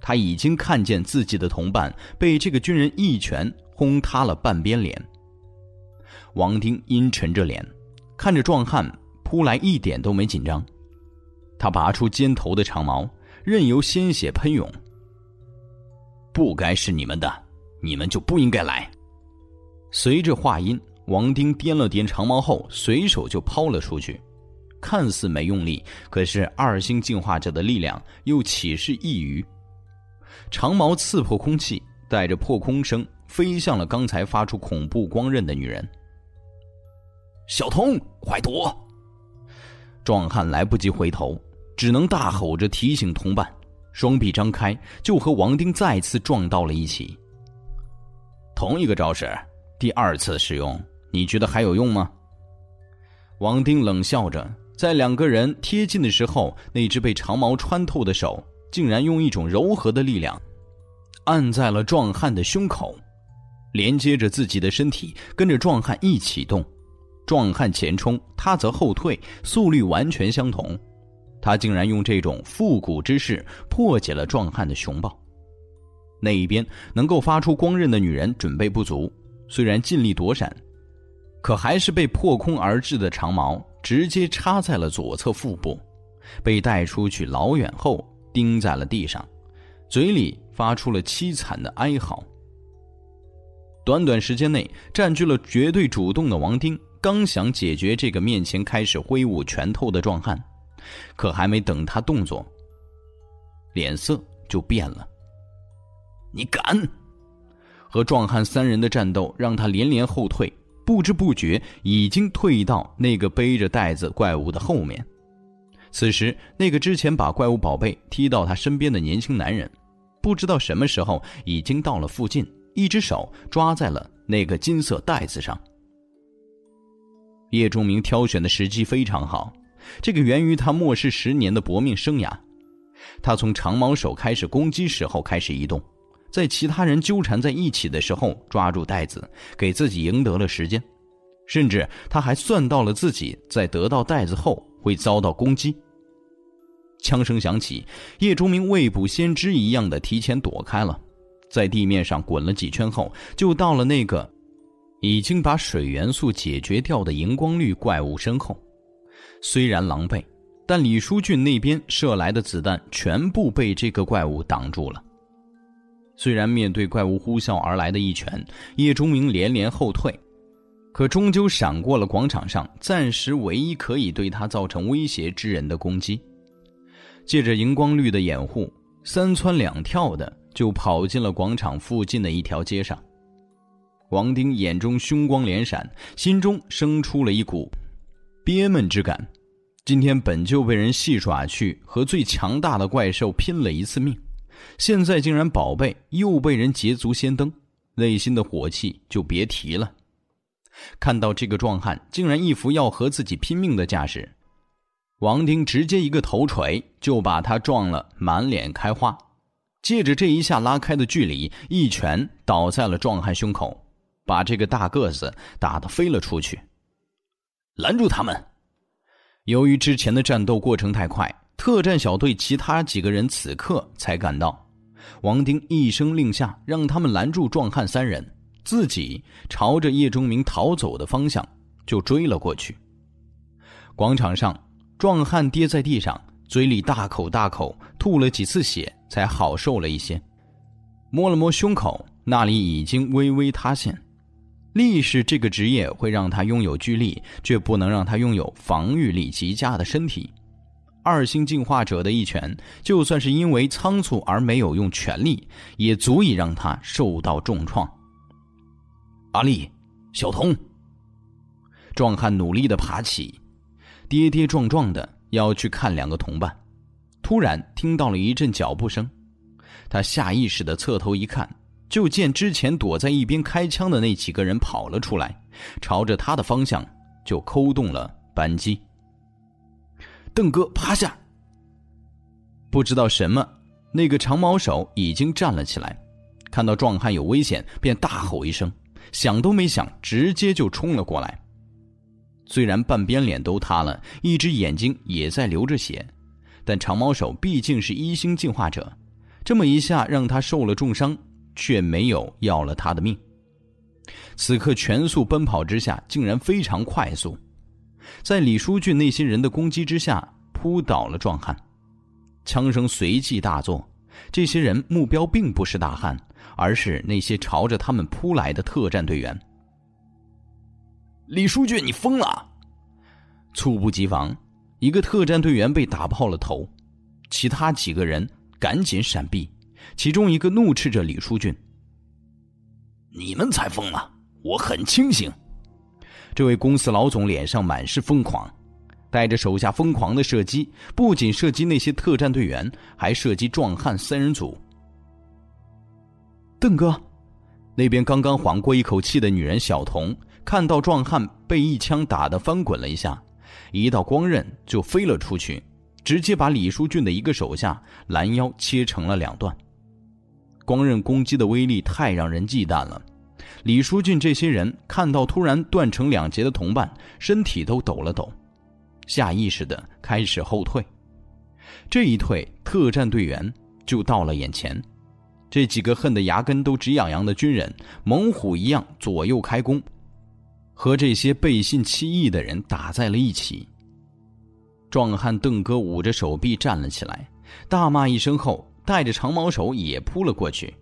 [SPEAKER 2] 他已经看见自己的同伴被这个军人一拳轰塌了半边脸。王丁阴沉着脸，看着壮汉扑来，一点都没紧张。他拔出肩头的长矛，任由鲜血喷涌。
[SPEAKER 3] 不该是你们的，你们就不应该来。
[SPEAKER 2] 随着话音，王丁掂了掂长矛后，随手就抛了出去。看似没用力，可是二星进化者的力量又岂是一隅？长矛刺破空气，带着破空声飞向了刚才发出恐怖光刃的女人。
[SPEAKER 3] 小童，快躲！
[SPEAKER 2] 壮汉来不及回头，只能大吼着提醒同伴，双臂张开，就和王丁再次撞到了一起。
[SPEAKER 3] 同一个招式，第二次使用，你觉得还有用吗？
[SPEAKER 2] 王丁冷笑着。在两个人贴近的时候，那只被长矛穿透的手竟然用一种柔和的力量按在了壮汉的胸口，连接着自己的身体，跟着壮汉一起动。壮汉前冲，他则后退，速率完全相同。他竟然用这种复古之势破解了壮汉的熊抱。那一边能够发出光刃的女人准备不足，虽然尽力躲闪，可还是被破空而至的长矛。直接插在了左侧腹部，被带出去老远后钉在了地上，嘴里发出了凄惨的哀嚎。短短时间内占据了绝对主动的王丁，刚想解决这个面前开始挥舞拳头的壮汉，可还没等他动作，脸色就变了。
[SPEAKER 3] 你敢？
[SPEAKER 2] 和壮汉三人的战斗让他连连后退。不知不觉已经退到那个背着袋子怪物的后面。此时，那个之前把怪物宝贝踢到他身边的年轻男人，不知道什么时候已经到了附近，一只手抓在了那个金色袋子上。叶钟明挑选的时机非常好，这个源于他末世十年的搏命生涯。他从长矛手开始攻击时候开始移动。在其他人纠缠在一起的时候，抓住袋子，给自己赢得了时间。甚至他还算到了自己在得到袋子后会遭到攻击。枪声响起，叶钟明未卜先知一样的提前躲开了，在地面上滚了几圈后，就到了那个已经把水元素解决掉的荧光绿怪物身后。虽然狼狈，但李书俊那边射来的子弹全部被这个怪物挡住了。虽然面对怪物呼啸而来的一拳，叶钟明连连后退，可终究闪过了广场上暂时唯一可以对他造成威胁之人的攻击。借着荧光绿的掩护，三窜两跳的就跑进了广场附近的一条街上。王丁眼中凶光连闪，心中生出了一股憋闷之感。今天本就被人戏耍去和最强大的怪兽拼了一次命。现在竟然宝贝又被人捷足先登，内心的火气就别提了。看到这个壮汉竟然一副要和自己拼命的架势，王丁直接一个头锤就把他撞了满脸开花。借着这一下拉开的距离，一拳倒在了壮汉胸口，把这个大个子打得飞了出去。
[SPEAKER 3] 拦住他们！
[SPEAKER 2] 由于之前的战斗过程太快。特战小队其他几个人此刻才赶到，王丁一声令下，让他们拦住壮汉三人，自己朝着叶钟明逃走的方向就追了过去。广场上，壮汉跌在地上，嘴里大口大口吐了几次血，才好受了一些。摸了摸胸口，那里已经微微塌陷。力士这个职业会让他拥有巨力，却不能让他拥有防御力极佳的身体。二星进化者的一拳，就算是因为仓促而没有用全力，也足以让他受到重创。
[SPEAKER 3] 阿丽，小童，
[SPEAKER 2] 壮汉努力的爬起，跌跌撞撞的要去看两个同伴，突然听到了一阵脚步声，他下意识的侧头一看，就见之前躲在一边开枪的那几个人跑了出来，朝着他的方向就扣动了扳机。
[SPEAKER 3] 邓哥，趴下！
[SPEAKER 2] 不知道什么，那个长毛手已经站了起来，看到壮汉有危险，便大吼一声，想都没想，直接就冲了过来。虽然半边脸都塌了，一只眼睛也在流着血，但长毛手毕竟是一星进化者，这么一下让他受了重伤，却没有要了他的命。此刻全速奔跑之下，竟然非常快速。在李书俊那些人的攻击之下，扑倒了壮汉，枪声随即大作。这些人目标并不是大汉，而是那些朝着他们扑来的特战队员。
[SPEAKER 3] 李书俊，你疯了！
[SPEAKER 2] 猝不及防，一个特战队员被打爆了头，其他几个人赶紧闪避，其中一个怒斥着李书俊：“
[SPEAKER 3] 你们才疯了，我很清醒。”
[SPEAKER 2] 这位公司老总脸上满是疯狂，带着手下疯狂的射击，不仅射击那些特战队员，还射击壮汉三人组。邓哥，那边刚刚缓过一口气的女人小童，看到壮汉被一枪打得翻滚了一下，一道光刃就飞了出去，直接把李书俊的一个手下拦腰切成了两段。光刃攻击的威力太让人忌惮了。李书俊这些人看到突然断成两截的同伴，身体都抖了抖，下意识的开始后退。这一退，特战队员就到了眼前。这几个恨得牙根都直痒痒的军人，猛虎一样左右开弓，和这些背信弃义的人打在了一起。壮汉邓哥捂着手臂站了起来，大骂一声后，带着长矛手也扑了过去。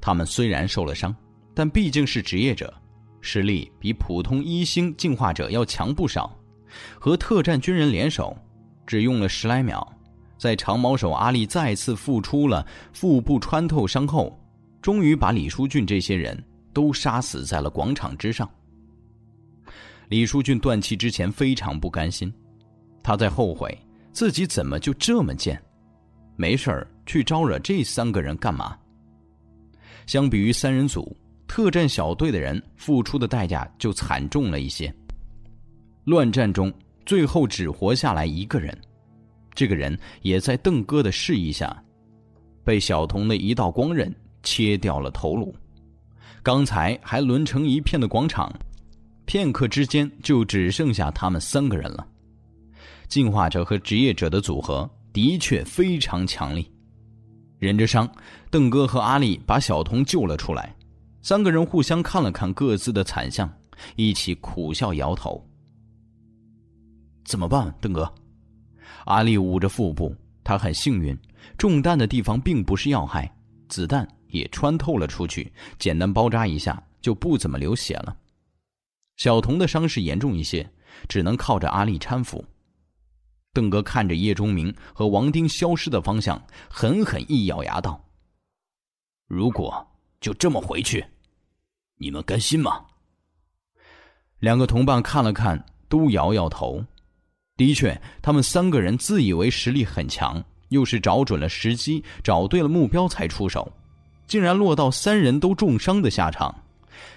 [SPEAKER 2] 他们虽然受了伤。但毕竟是职业者，实力比普通一星进化者要强不少。和特战军人联手，只用了十来秒，在长矛手阿力再次复出了腹部穿透伤后，终于把李书俊这些人都杀死在了广场之上。李书俊断气之前非常不甘心，他在后悔自己怎么就这么贱，没事去招惹这三个人干嘛？相比于三人组。特战小队的人付出的代价就惨重了一些。乱战中，最后只活下来一个人，这个人也在邓哥的示意下，被小童的一道光刃切掉了头颅。刚才还轮成一片的广场，片刻之间就只剩下他们三个人了。进化者和职业者的组合的确非常强力。忍着伤，邓哥和阿丽把小童救了出来。三个人互相看了看各自的惨相，一起苦笑摇头。怎么办，邓哥？阿丽捂着腹部，他很幸运，中弹的地方并不是要害，子弹也穿透了出去，简单包扎一下就不怎么流血了。小童的伤势严重一些，只能靠着阿丽搀扶。邓哥看着叶钟明和王丁消失的方向，狠狠一咬牙道：“
[SPEAKER 3] 如果就这么回去，你们甘心吗？”
[SPEAKER 2] 两个同伴看了看，都摇摇头。的确，他们三个人自以为实力很强，又是找准了时机、找对了目标才出手，竟然落到三人都重伤的下场。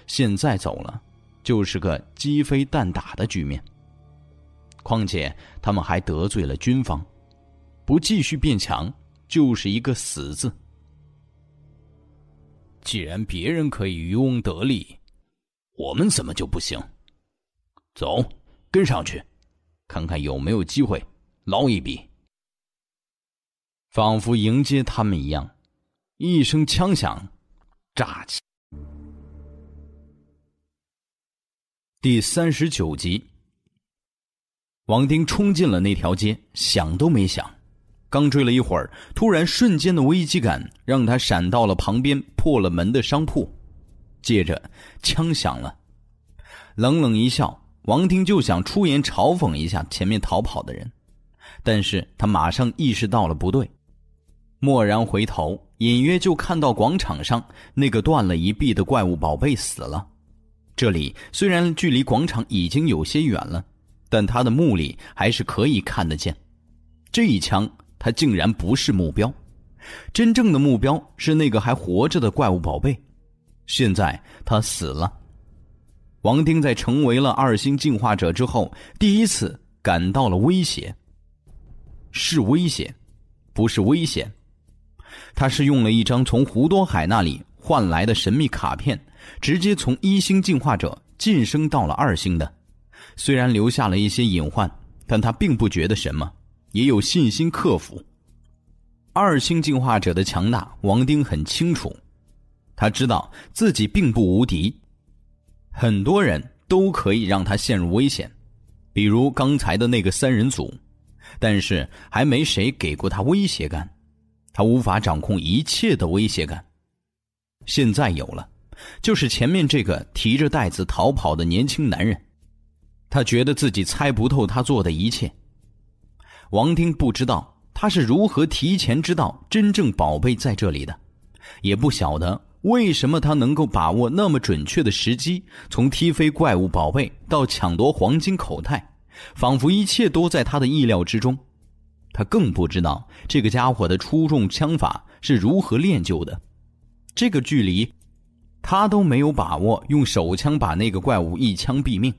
[SPEAKER 2] 现在走了，就是个鸡飞蛋打的局面。况且他们还得罪了军方，不继续变强，就是一个死字。
[SPEAKER 3] 既然别人可以渔翁得利，我们怎么就不行？走，跟上去。看看有没有机会捞一笔。
[SPEAKER 2] 仿佛迎接他们一样，一声枪响，炸起。第三十九集，王丁冲进了那条街，想都没想，刚追了一会儿，突然瞬间的危机感让他闪到了旁边破了门的商铺，接着枪响了，冷冷一笑。王丁就想出言嘲讽一下前面逃跑的人，但是他马上意识到了不对，蓦然回头，隐约就看到广场上那个断了一臂的怪物宝贝死了。这里虽然距离广场已经有些远了，但他的目里还是可以看得见。这一枪，他竟然不是目标，真正的目标是那个还活着的怪物宝贝。现在他死了。王丁在成为了二星进化者之后，第一次感到了威胁。是威胁，不是危险。他是用了一张从胡多海那里换来的神秘卡片，直接从一星进化者晋升到了二星的。虽然留下了一些隐患，但他并不觉得什么，也有信心克服。二星进化者的强大，王丁很清楚。他知道自己并不无敌。很多人都可以让他陷入危险，比如刚才的那个三人组，但是还没谁给过他威胁感，他无法掌控一切的威胁感。现在有了，就是前面这个提着袋子逃跑的年轻男人，他觉得自己猜不透他做的一切。王丁不知道他是如何提前知道真正宝贝在这里的，也不晓得。为什么他能够把握那么准确的时机，从踢飞怪物宝贝到抢夺黄金口袋，仿佛一切都在他的意料之中。他更不知道这个家伙的出众枪法是如何练就的。这个距离，他都没有把握用手枪把那个怪物一枪毙命。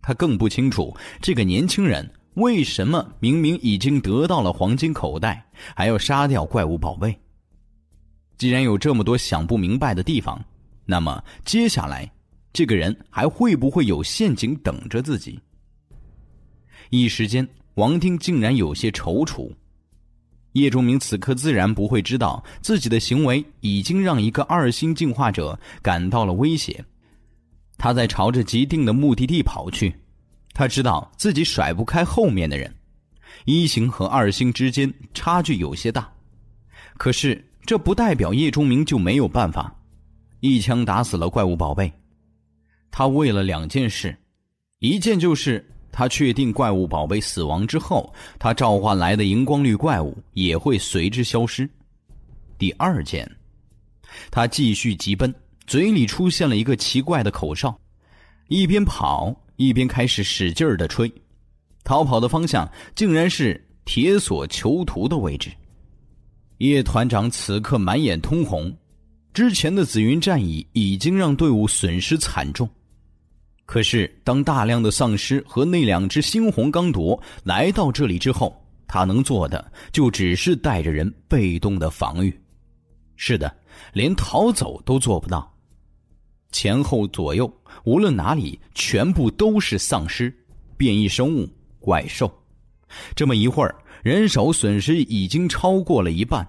[SPEAKER 2] 他更不清楚这个年轻人为什么明明已经得到了黄金口袋，还要杀掉怪物宝贝。既然有这么多想不明白的地方，那么接下来，这个人还会不会有陷阱等着自己？一时间，王丁竟然有些踌躇。叶钟明此刻自然不会知道自己的行为已经让一个二星进化者感到了威胁，他在朝着既定的目的地跑去。他知道自己甩不开后面的人，一星和二星之间差距有些大，可是。这不代表叶钟明就没有办法，一枪打死了怪物宝贝。他为了两件事，一件就是他确定怪物宝贝死亡之后，他召唤来的荧光绿怪物也会随之消失。第二件，他继续疾奔，嘴里出现了一个奇怪的口哨，一边跑一边开始使劲儿的吹，逃跑的方向竟然是铁索囚徒的位置。叶团长此刻满眼通红，之前的紫云战役已经让队伍损失惨重。可是，当大量的丧尸和那两只猩红刚铎来到这里之后，他能做的就只是带着人被动的防御。是的，连逃走都做不到。前后左右，无论哪里，全部都是丧尸、变异生物、怪兽。这么一会儿。人手损失已经超过了一半，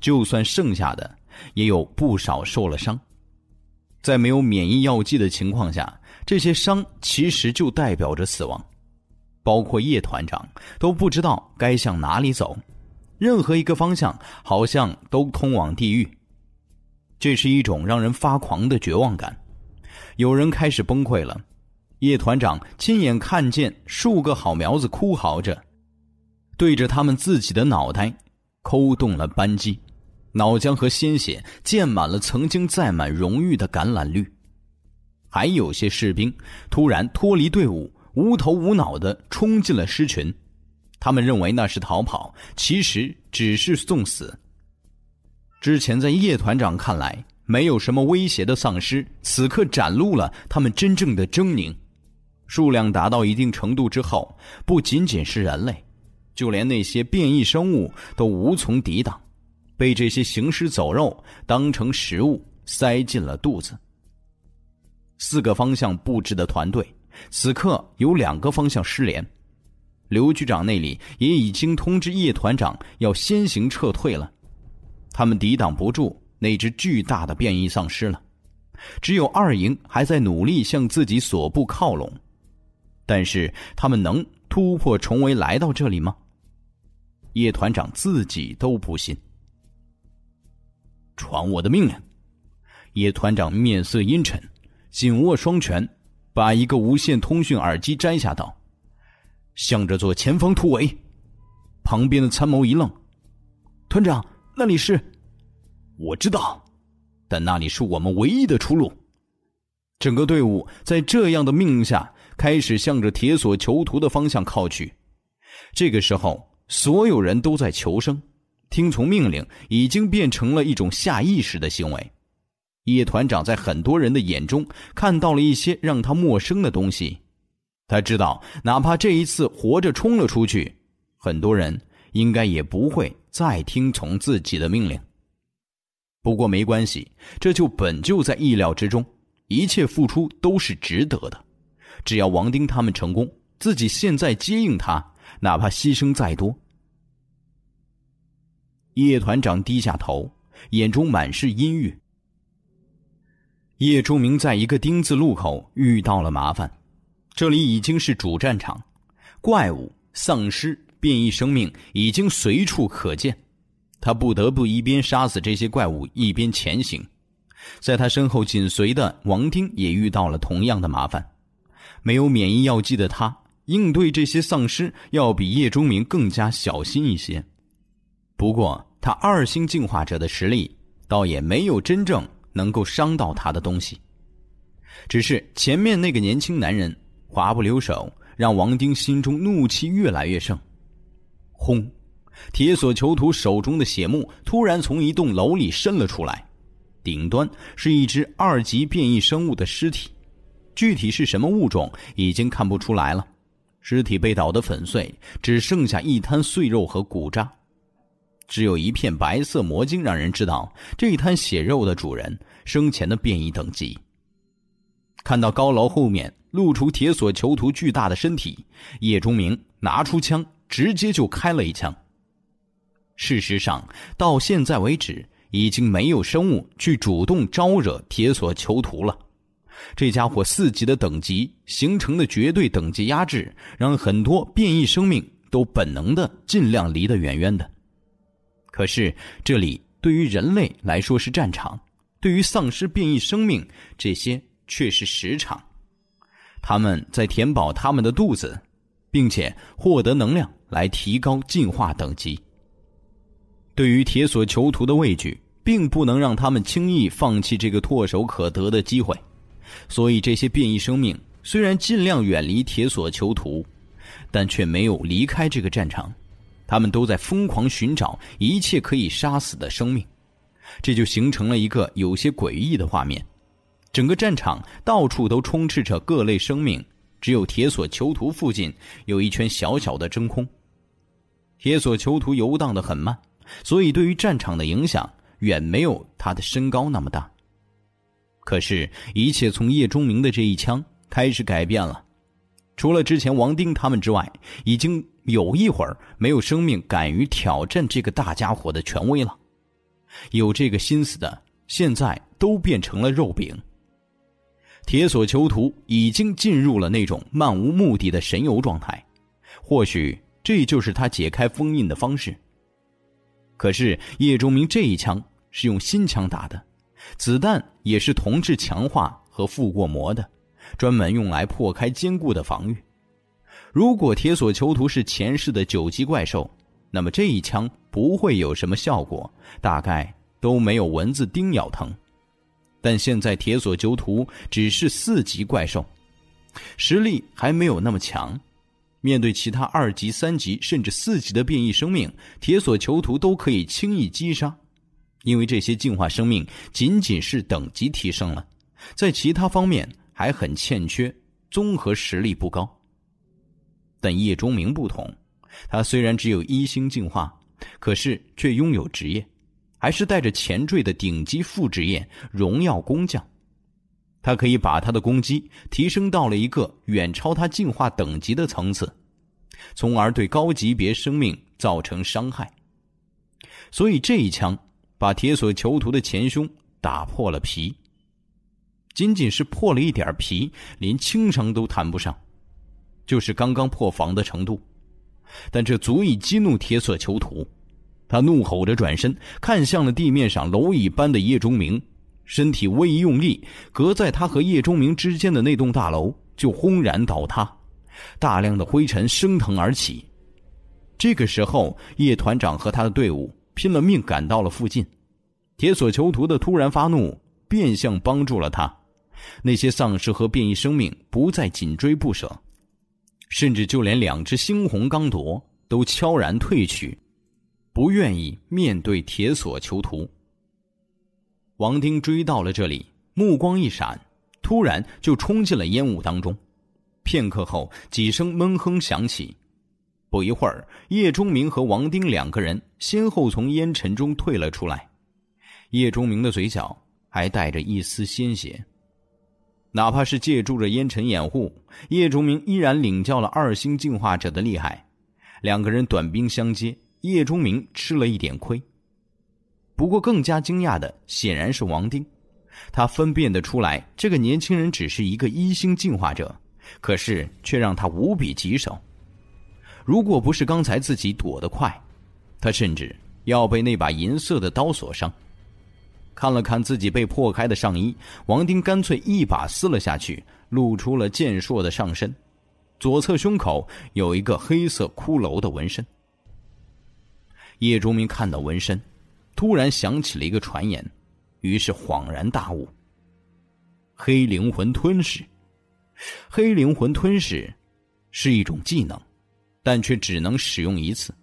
[SPEAKER 2] 就算剩下的，也有不少受了伤。在没有免疫药剂的情况下，这些伤其实就代表着死亡。包括叶团长都不知道该向哪里走，任何一个方向好像都通往地狱。这是一种让人发狂的绝望感。有人开始崩溃了。叶团长亲眼看见数个好苗子哭嚎着，对着他们自己的脑袋抠动了扳机，脑浆和鲜血溅满了曾经载满荣誉的橄榄绿。还有些士兵突然脱离队伍，无头无脑的冲进了狮群，他们认为那是逃跑，其实只是送死。之前在叶团长看来没有什么威胁的丧尸，此刻展露了他们真正的狰狞。数量达到一定程度之后，不仅仅是人类，就连那些变异生物都无从抵挡，被这些行尸走肉当成食物塞进了肚子。四个方向布置的团队，此刻有两个方向失联，刘局长那里也已经通知叶团长要先行撤退了，他们抵挡不住那只巨大的变异丧尸了，只有二营还在努力向自己所部靠拢。但是他们能突破重围来到这里吗？叶团长自己都不信。传我的命令！叶团长面色阴沉，紧握双拳，把一个无线通讯耳机摘下，道：“向着做前方突围。”旁边的参谋一愣：“团长，那里是？我知道，但那里是我们唯一的出路。”整个队伍在这样的命令下。开始向着铁索囚徒的方向靠去。这个时候，所有人都在求生，听从命令已经变成了一种下意识的行为。叶团长在很多人的眼中看到了一些让他陌生的东西。他知道，哪怕这一次活着冲了出去，很多人应该也不会再听从自己的命令。不过没关系，这就本就在意料之中，一切付出都是值得的。只要王丁他们成功，自己现在接应他，哪怕牺牲再多。叶团长低下头，眼中满是阴郁。叶忠明在一个丁字路口遇到了麻烦，这里已经是主战场，怪物、丧尸、变异生命已经随处可见，他不得不一边杀死这些怪物，一边前行。在他身后紧随的王丁也遇到了同样的麻烦。没有免疫药剂的他，应对这些丧尸要比叶钟明更加小心一些。不过，他二星进化者的实力，倒也没有真正能够伤到他的东西。只是前面那个年轻男人滑不留手，让王丁心中怒气越来越盛。轰！铁索囚徒手中的血幕突然从一栋楼里伸了出来，顶端是一只二级变异生物的尸体。具体是什么物种已经看不出来了，尸体被捣得粉碎，只剩下一滩碎肉和骨渣，只有一片白色魔晶让人知道这一滩血肉的主人生前的变异等级。看到高楼后面露出铁索囚徒巨大的身体，叶钟明拿出枪，直接就开了一枪。事实上，到现在为止，已经没有生物去主动招惹铁索囚徒了。这家伙四级的等级形成的绝对等级压制，让很多变异生命都本能的尽量离得远远的。可是这里对于人类来说是战场，对于丧尸变异生命这些却是食场。他们在填饱他们的肚子，并且获得能量来提高进化等级。对于铁索囚徒的畏惧，并不能让他们轻易放弃这个唾手可得的机会。所以，这些变异生命虽然尽量远离铁索囚徒，但却没有离开这个战场。他们都在疯狂寻找一切可以杀死的生命，这就形成了一个有些诡异的画面：整个战场到处都充斥着各类生命，只有铁索囚徒附近有一圈小小的真空。铁索囚徒游荡的很慢，所以对于战场的影响远没有他的身高那么大。可是，一切从叶钟明的这一枪开始改变了。除了之前王丁他们之外，已经有一会儿没有生命敢于挑战这个大家伙的权威了。有这个心思的，现在都变成了肉饼。铁索囚徒已经进入了那种漫无目的的神游状态，或许这就是他解开封印的方式。可是叶钟明这一枪是用新枪打的，子弹也是铜质强化和覆过膜的，专门用来破开坚固的防御。如果铁索囚徒是前世的九级怪兽，那么这一枪不会有什么效果，大概都没有蚊子叮咬疼。但现在铁索囚徒只是四级怪兽，实力还没有那么强。面对其他二级、三级甚至四级的变异生命，铁索囚徒都可以轻易击杀，因为这些进化生命仅仅是等级提升了，在其他方面还很欠缺，综合实力不高。但叶钟明不同，他虽然只有一星进化，可是却拥有职业。还是带着前缀的顶级副职业“荣耀工匠”，他可以把他的攻击提升到了一个远超他进化等级的层次，从而对高级别生命造成伤害。所以这一枪把铁索囚徒的前胸打破了皮，仅仅是破了一点皮，连轻伤都谈不上，就是刚刚破防的程度，但这足以激怒铁索囚徒。他怒吼着转身，看向了地面上蝼蚁般的叶钟明，身体微一用力，隔在他和叶钟明之间的那栋大楼就轰然倒塌，大量的灰尘升腾而起。这个时候，叶团长和他的队伍拼了命赶到了附近，铁索囚徒的突然发怒变相帮助了他，那些丧尸和变异生命不再紧追不舍，甚至就连两只猩红刚铎都悄然退去。不愿意面对铁索囚徒。王丁追到了这里，目光一闪，突然就冲进了烟雾当中。片刻后，几声闷哼响起。不一会儿，叶钟明和王丁两个人先后从烟尘中退了出来。叶钟明的嘴角还带着一丝鲜血。哪怕是借助着烟尘掩护，叶钟明依然领教了二星进化者的厉害。两个人短兵相接。叶钟明吃了一点亏，不过更加惊讶的显然是王丁，他分辨得出来这个年轻人只是一个一星进化者，可是却让他无比棘手。如果不是刚才自己躲得快，他甚至要被那把银色的刀所伤。看了看自己被破开的上衣，王丁干脆一把撕了下去，露出了健硕的上身，左侧胸口有一个黑色骷髅的纹身。叶钟明看到纹身，突然想起了一个传言，于是恍然大悟。黑灵魂吞噬，黑灵魂吞噬是一种技能，但却只能使用一次。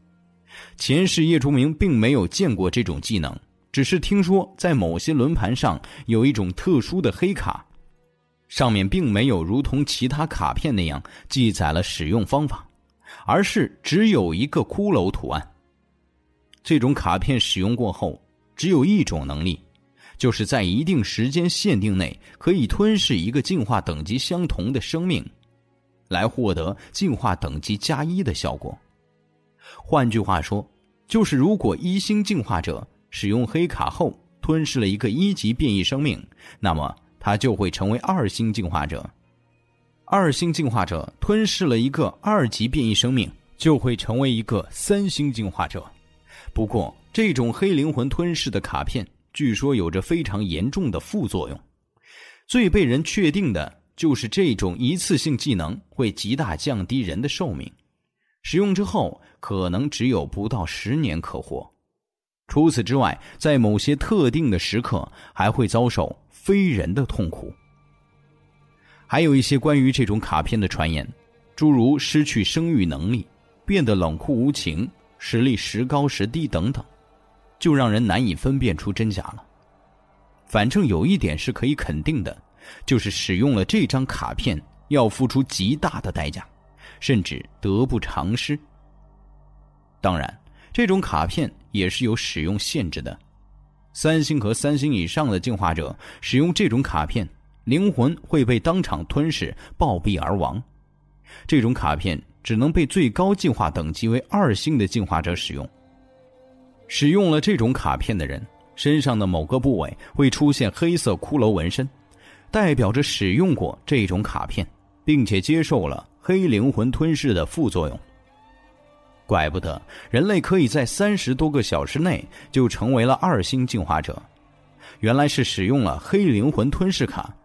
[SPEAKER 2] 前世叶钟明并没有见过这种技能，只是听说在某些轮盘上有一种特殊的黑卡，上面并没有如同其他卡片那样记载了使用方法，而是只有一个骷髅图案。这种卡片使用过后，只有一种能力，就是在一定时间限定内可以吞噬一个进化等级相同的生命，来获得进化等级加一的效果。换句话说，就是如果一星进化者使用黑卡后吞噬了一个一级变异生命，那么他就会成为二星进化者；二星进化者吞噬了一个二级变异生命，就会成为一个三星进化者。不过，这种黑灵魂吞噬的卡片，据说有着非常严重的副作用。最被人确定的就是这种一次性技能会极大降低人的寿命，使用之后可能只有不到十年可活。除此之外，在某些特定的时刻，还会遭受非人的痛苦。还有一些关于这种卡片的传言，诸如失去生育能力，变得冷酷无情。实力时高时低等等，就让人难以分辨出真假了。反正有一点是可以肯定的，就是使用了这张卡片要付出极大的代价，甚至得不偿失。当然，这种卡片也是有使用限制的。三星和三星以上的进化者使用这种卡片，灵魂会被当场吞噬，暴毙而亡。这种卡片。只能被最高进化等级为二星的进化者使用。使用了这种卡片的人，身上的某个部位会出现黑色骷髅纹身，代表着使用过这种卡片，并且接受了黑灵魂吞噬的副作用。怪不得人类可以在三十多个小时内就成为了二星进化者，原来是使用了黑灵魂吞噬卡。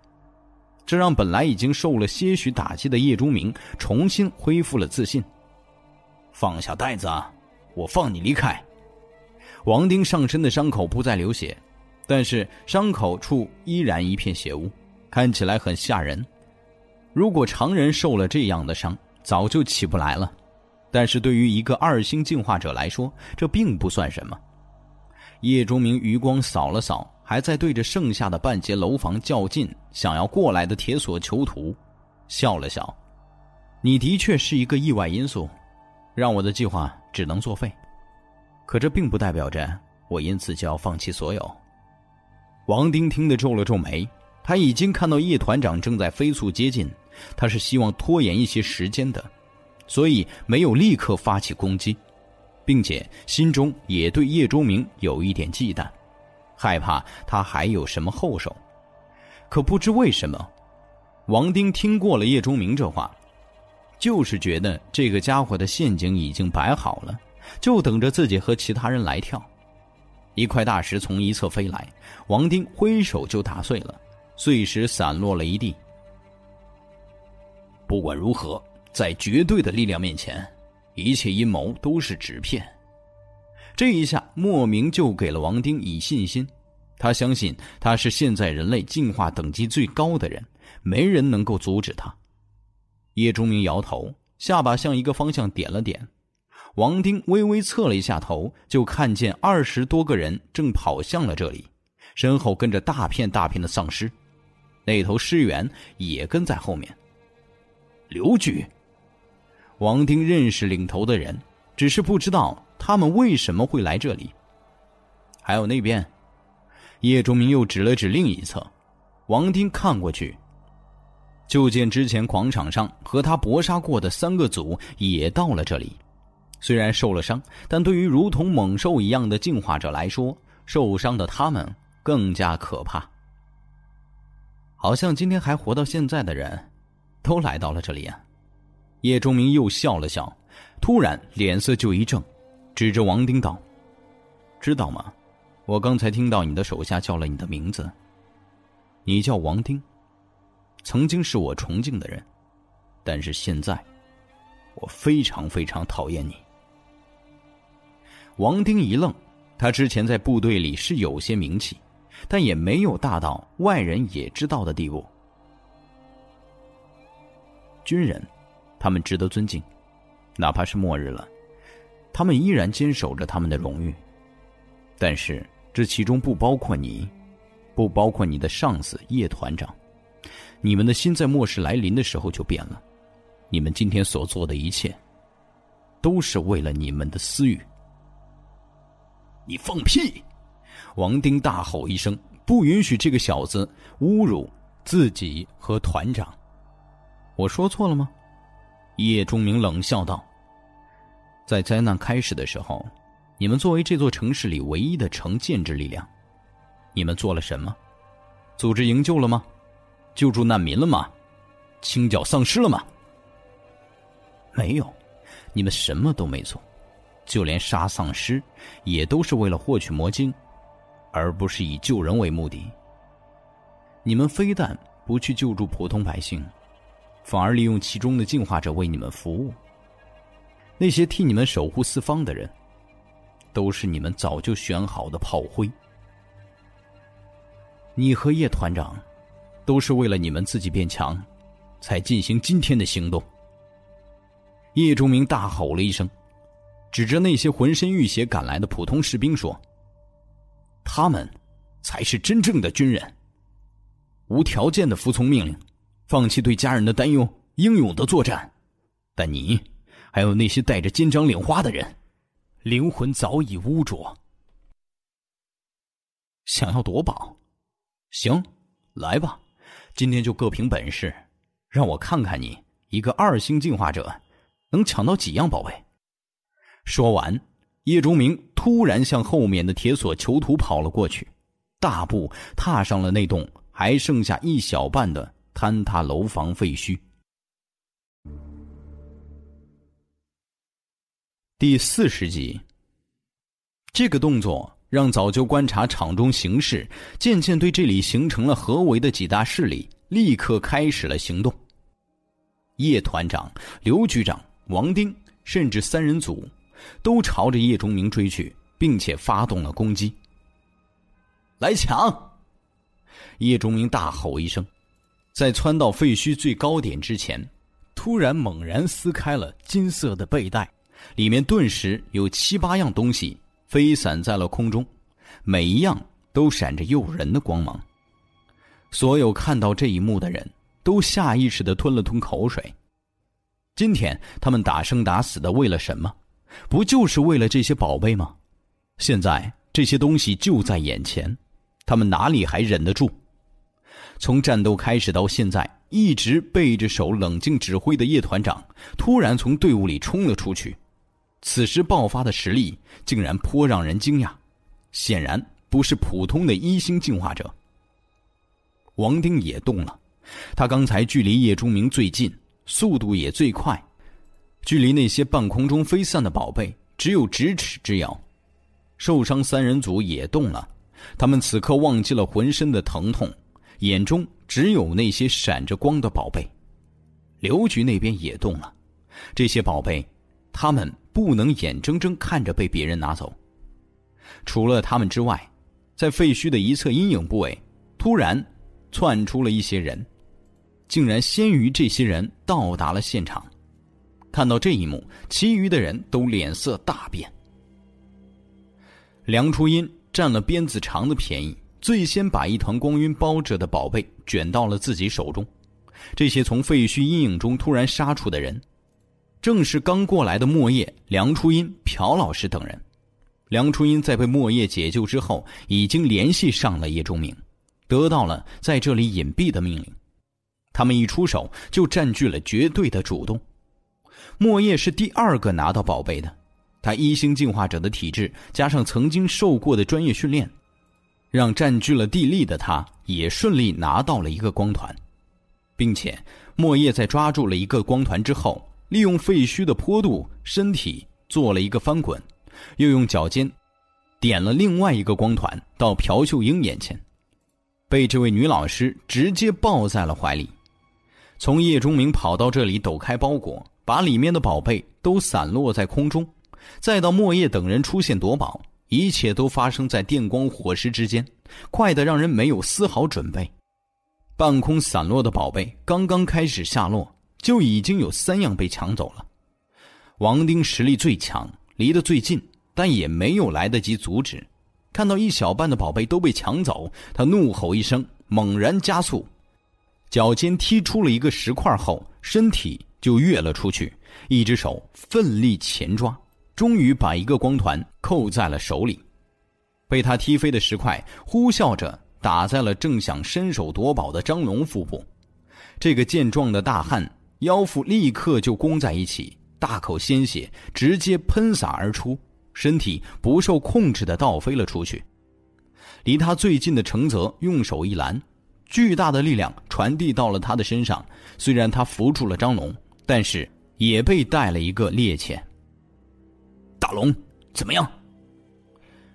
[SPEAKER 2] 这让本来已经受了些许打击的叶钟明重新恢复了自信。
[SPEAKER 3] 放下袋子，我放你离开。
[SPEAKER 2] 王丁上身的伤口不再流血，但是伤口处依然一片血污，看起来很吓人。如果常人受了这样的伤，早就起不来了。但是对于一个二星进化者来说，这并不算什么。叶钟明余光扫了扫还在对着剩下的半截楼房较劲、想要过来的铁索囚徒，笑了笑：“你的确是一个意外因素，让我的计划只能作废。”可这并不代表着我因此就要放弃所有。王丁听得皱了皱眉，他已经看到叶团长正在飞速接近，他是希望拖延一些时间的，所以没有立刻发起攻击，并且心中也对叶钟明有一点忌惮，害怕他还有什么后手。可不知为什么，王丁听过了叶钟明这话，就是觉得这个家伙的陷阱已经摆好了。就等着自己和其他人来跳。一块大石从一侧飞来，王丁挥手就打碎了，碎石散落了一地。
[SPEAKER 3] 不管如何，在绝对的力量面前，一切阴谋都是纸片。
[SPEAKER 2] 这一下莫名就给了王丁以信心，他相信他是现在人类进化等级最高的人，没人能够阻止他。叶钟明摇头，下巴向一个方向点了点。王丁微微侧了一下头，就看见二十多个人正跑向了这里，身后跟着大片大片的丧尸，那头尸猿也跟在后面。
[SPEAKER 3] 刘局，
[SPEAKER 2] 王丁认识领头的人，只是不知道他们为什么会来这里。还有那边，叶钟明又指了指另一侧，王丁看过去，就见之前广场上和他搏杀过的三个组也到了这里。虽然受了伤，但对于如同猛兽一样的进化者来说，受伤的他们更加可怕。好像今天还活到现在的人，都来到了这里啊！叶钟明又笑了笑，突然脸色就一正，指着王丁道：“知道吗？我刚才听到你的手下叫了你的名字。你叫王丁，曾经是我崇敬的人，但是现在，我非常非常讨厌你。”王丁一愣，他之前在部队里是有些名气，但也没有大到外人也知道的地步。军人，他们值得尊敬，哪怕是末日了，他们依然坚守着他们的荣誉。但是这其中不包括你，不包括你的上司叶团长。你们的心在末世来临的时候就变了，你们今天所做的一切，都是为了你们的私欲。
[SPEAKER 3] 你放屁！
[SPEAKER 2] 王丁大吼一声，不允许这个小子侮辱自己和团长。我说错了吗？叶钟明冷笑道：“在灾难开始的时候，你们作为这座城市里唯一的成建制力量，你们做了什么？组织营救了吗？救助难民了吗？清剿丧尸了吗？没有，你们什么都没做。”就连杀丧尸，也都是为了获取魔晶，而不是以救人为目的。你们非但不去救助普通百姓，反而利用其中的进化者为你们服务。那些替你们守护四方的人，都是你们早就选好的炮灰。你和叶团长，都是为了你们自己变强，才进行今天的行动。叶忠明大吼了一声。指着那些浑身浴血赶来的普通士兵说：“他们才是真正的军人，无条件的服从命令，放弃对家人的担忧，英勇的作战。但你，还有那些带着金章领花的人，灵魂早已污浊。想要夺宝？行，来吧，今天就各凭本事，让我看看你一个二星进化者能抢到几样宝贝。”说完，叶钟明突然向后面的铁索囚徒跑了过去，大步踏上了那栋还剩下一小半的坍塌楼房废墟。第四十集，这个动作让早就观察场中形势、渐渐对这里形成了合围的几大势力立刻开始了行动。叶团长、刘局长、王丁，甚至三人组，都朝着叶钟明追去，并且发动了攻击。来抢！叶钟明大吼一声，在窜到废墟最高点之前，突然猛然撕开了金色的背带。里面顿时有七八样东西飞散在了空中，每一样都闪着诱人的光芒。所有看到这一幕的人都下意识的吞了吞口水。今天他们打生打死的为了什么？不就是为了这些宝贝吗？现在这些东西就在眼前，他们哪里还忍得住？从战斗开始到现在，一直背着手冷静指挥的叶团长突然从队伍里冲了出去。此时爆发的实力竟然颇让人惊讶，显然不是普通的一星进化者。王丁也动了，他刚才距离叶钟明最近，速度也最快，距离那些半空中飞散的宝贝只有咫尺之遥。受伤三人组也动了，他们此刻忘记了浑身的疼痛，眼中只有那些闪着光的宝贝。刘局那边也动了，这些宝贝，他们。不能眼睁睁看着被别人拿走。除了他们之外，在废墟的一侧阴影部位，突然窜出了一些人，竟然先于这些人到达了现场。看到这一幕，其余的人都脸色大变。梁初音占了鞭子长的便宜，最先把一团光晕包着的宝贝卷到了自己手中。这些从废墟阴影中突然杀出的人。正是刚过来的莫叶、梁初音、朴老师等人。梁初音在被莫叶解救之后，已经联系上了叶钟明，得到了在这里隐蔽的命令。他们一出手就占据了绝对的主动。莫叶是第二个拿到宝贝的，他一星进化者的体质加上曾经受过的专业训练，让占据了地利的他也顺利拿到了一个光团，并且莫叶在抓住了一个光团之后。利用废墟的坡度，身体做了一个翻滚，又用脚尖点了另外一个光团到朴秀英眼前，被这位女老师直接抱在了怀里。从叶钟明跑到这里，抖开包裹，把里面的宝贝都散落在空中，再到莫叶等人出现夺宝，一切都发生在电光火石之间，快得让人没有丝毫准备。半空散落的宝贝刚刚开始下落。就已经有三样被抢走了。王丁实力最强，离得最近，但也没有来得及阻止。看到一小半的宝贝都被抢走，他怒吼一声，猛然加速，脚尖踢出了一个石块后，身体就跃了出去，一只手奋力前抓，终于把一个光团扣在了手里。被他踢飞的石块呼啸着打在了正想伸手夺宝的张龙腹部。这个健壮的大汉。腰腹立刻就弓在一起，大口鲜血直接喷洒而出，身体不受控制的倒飞了出去。离他最近的程泽用手一拦，巨大的力量传递到了他的身上。虽然他扶住了张龙，但是也被带了一个趔趄。
[SPEAKER 3] 大龙，怎么样？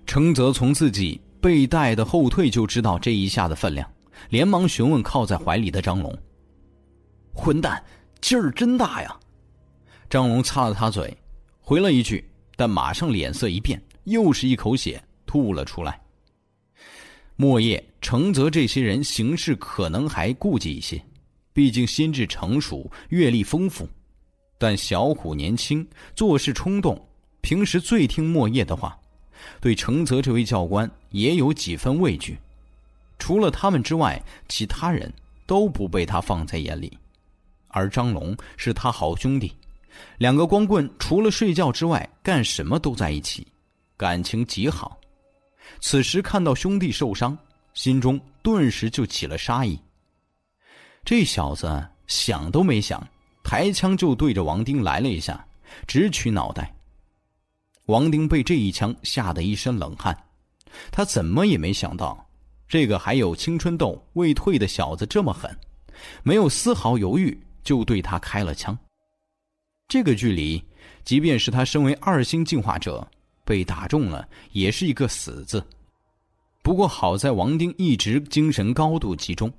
[SPEAKER 2] 程泽从自己被带的后退就知道这一下的分量，连忙询问靠在怀里的张龙。
[SPEAKER 4] 混蛋！劲儿真大呀！
[SPEAKER 2] 张龙擦了擦嘴，回了一句，但马上脸色一变，又是一口血吐了出来。莫叶、程泽这些人行事可能还顾忌一些，毕竟心智成熟、阅历丰富，但小虎年轻、做事冲动，平时最听莫叶的话，对程泽这位教官也有几分畏惧。除了他们之外，其他人都不被他放在眼里。而张龙是他好兄弟，两个光棍除了睡觉之外干什么都在一起，感情极好。此时看到兄弟受伤，心中顿时就起了杀意。这小子想都没想，抬枪就对着王丁来了一下，直取脑袋。王丁被这一枪吓得一身冷汗，他怎么也没想到，这个还有青春痘未退的小子这么狠，没有丝毫犹豫就对他开了枪。这个距离，即便是他身为二星进化者，被打中了也是一个死字。不过好在王丁一直精神高度集中，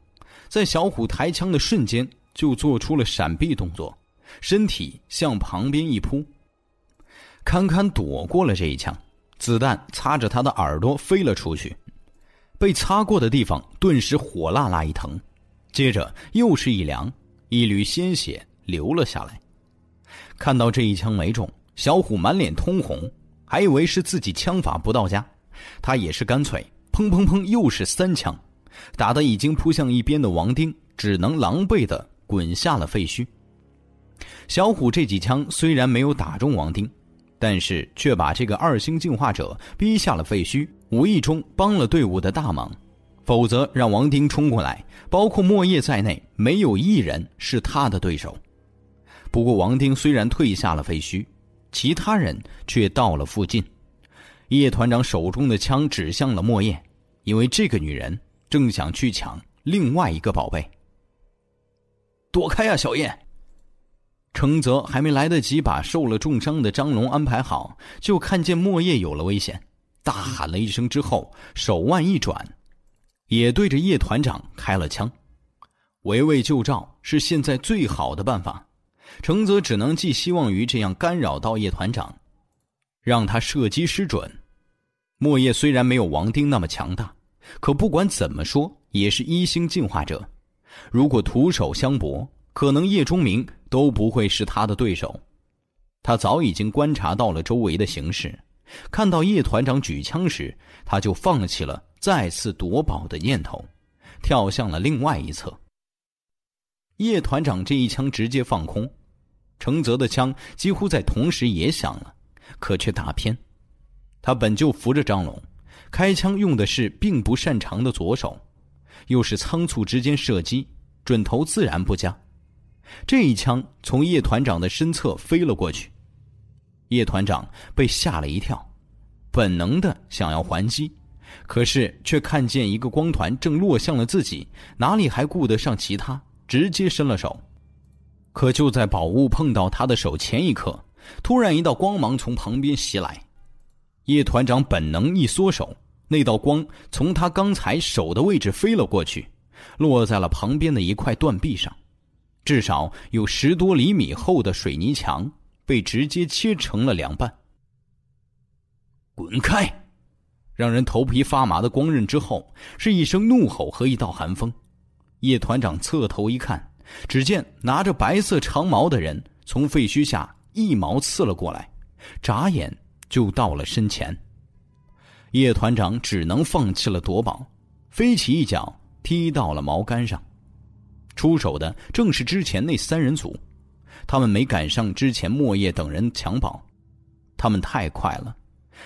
[SPEAKER 2] 在小虎抬枪的瞬间就做出了闪避动作。身体向旁边一扑，堪堪躲过了这一枪。子弹擦着他的耳朵飞了出去，被擦过的地方顿时火辣辣一疼，接着又是一凉，一缕鲜血流了下来。看到这一枪没中，小虎满脸通红，还以为是自己枪法不到家。他也是干脆，砰砰砰，又是三枪，打得已经扑向一边的王丁只能狼狈的滚下了废墟。小虎这几枪虽然没有打中王丁，但是却把这个二星进化者逼下了废墟，无意中帮了队伍的大忙。否则，让王丁冲过来，包括莫叶在内，没有一人是他的对手。不过，王丁虽然退下了废墟，其他人却到了附近。叶团长手中的枪指向了莫叶，因为这个女人正想去抢另外一个宝贝。
[SPEAKER 4] 躲开呀，小叶！
[SPEAKER 2] 程泽还没来得及把受了重伤的张龙安排好，就看见莫叶有了危险，大喊了一声之后，手腕一转，也对着叶团长开了枪。围魏救赵是现在最好的办法，程泽只能寄希望于这样干扰到叶团长，让他射击失准。莫叶虽然没有王丁那么强大，可不管怎么说也是一星进化者，如果徒手相搏。可能叶钟明都不会是他的对手，他早已经观察到了周围的形势，看到叶团长举枪时，他就放弃了再次夺宝的念头，跳向了另外一侧。叶团长这一枪直接放空，程泽的枪几乎在同时也响了，可却打偏。他本就扶着张龙，开枪用的是并不擅长的左手，又是仓促之间射击，准头自然不佳。这一枪从叶团长的身侧飞了过去，叶团长被吓了一跳，本能的想要还击，可是却看见一个光团正落向了自己，哪里还顾得上其他，直接伸了手。可就在宝物碰到他的手前一刻，突然一道光芒从旁边袭来，叶团长本能一缩手，那道光从他刚才手的位置飞了过去，落在了旁边的一块断壁上。至少有十多厘米厚的水泥墙被直接切成了两半。
[SPEAKER 4] 滚开！
[SPEAKER 2] 让人头皮发麻的光刃之后，是一声怒吼和一道寒风。叶团长侧头一看，只见拿着白色长矛的人从废墟下一矛刺了过来，眨眼就到了身前。叶团长只能放弃了夺宝，飞起一脚踢到了毛杆上。出手的正是之前那三人组，他们没赶上之前莫叶等人抢宝，他们太快了，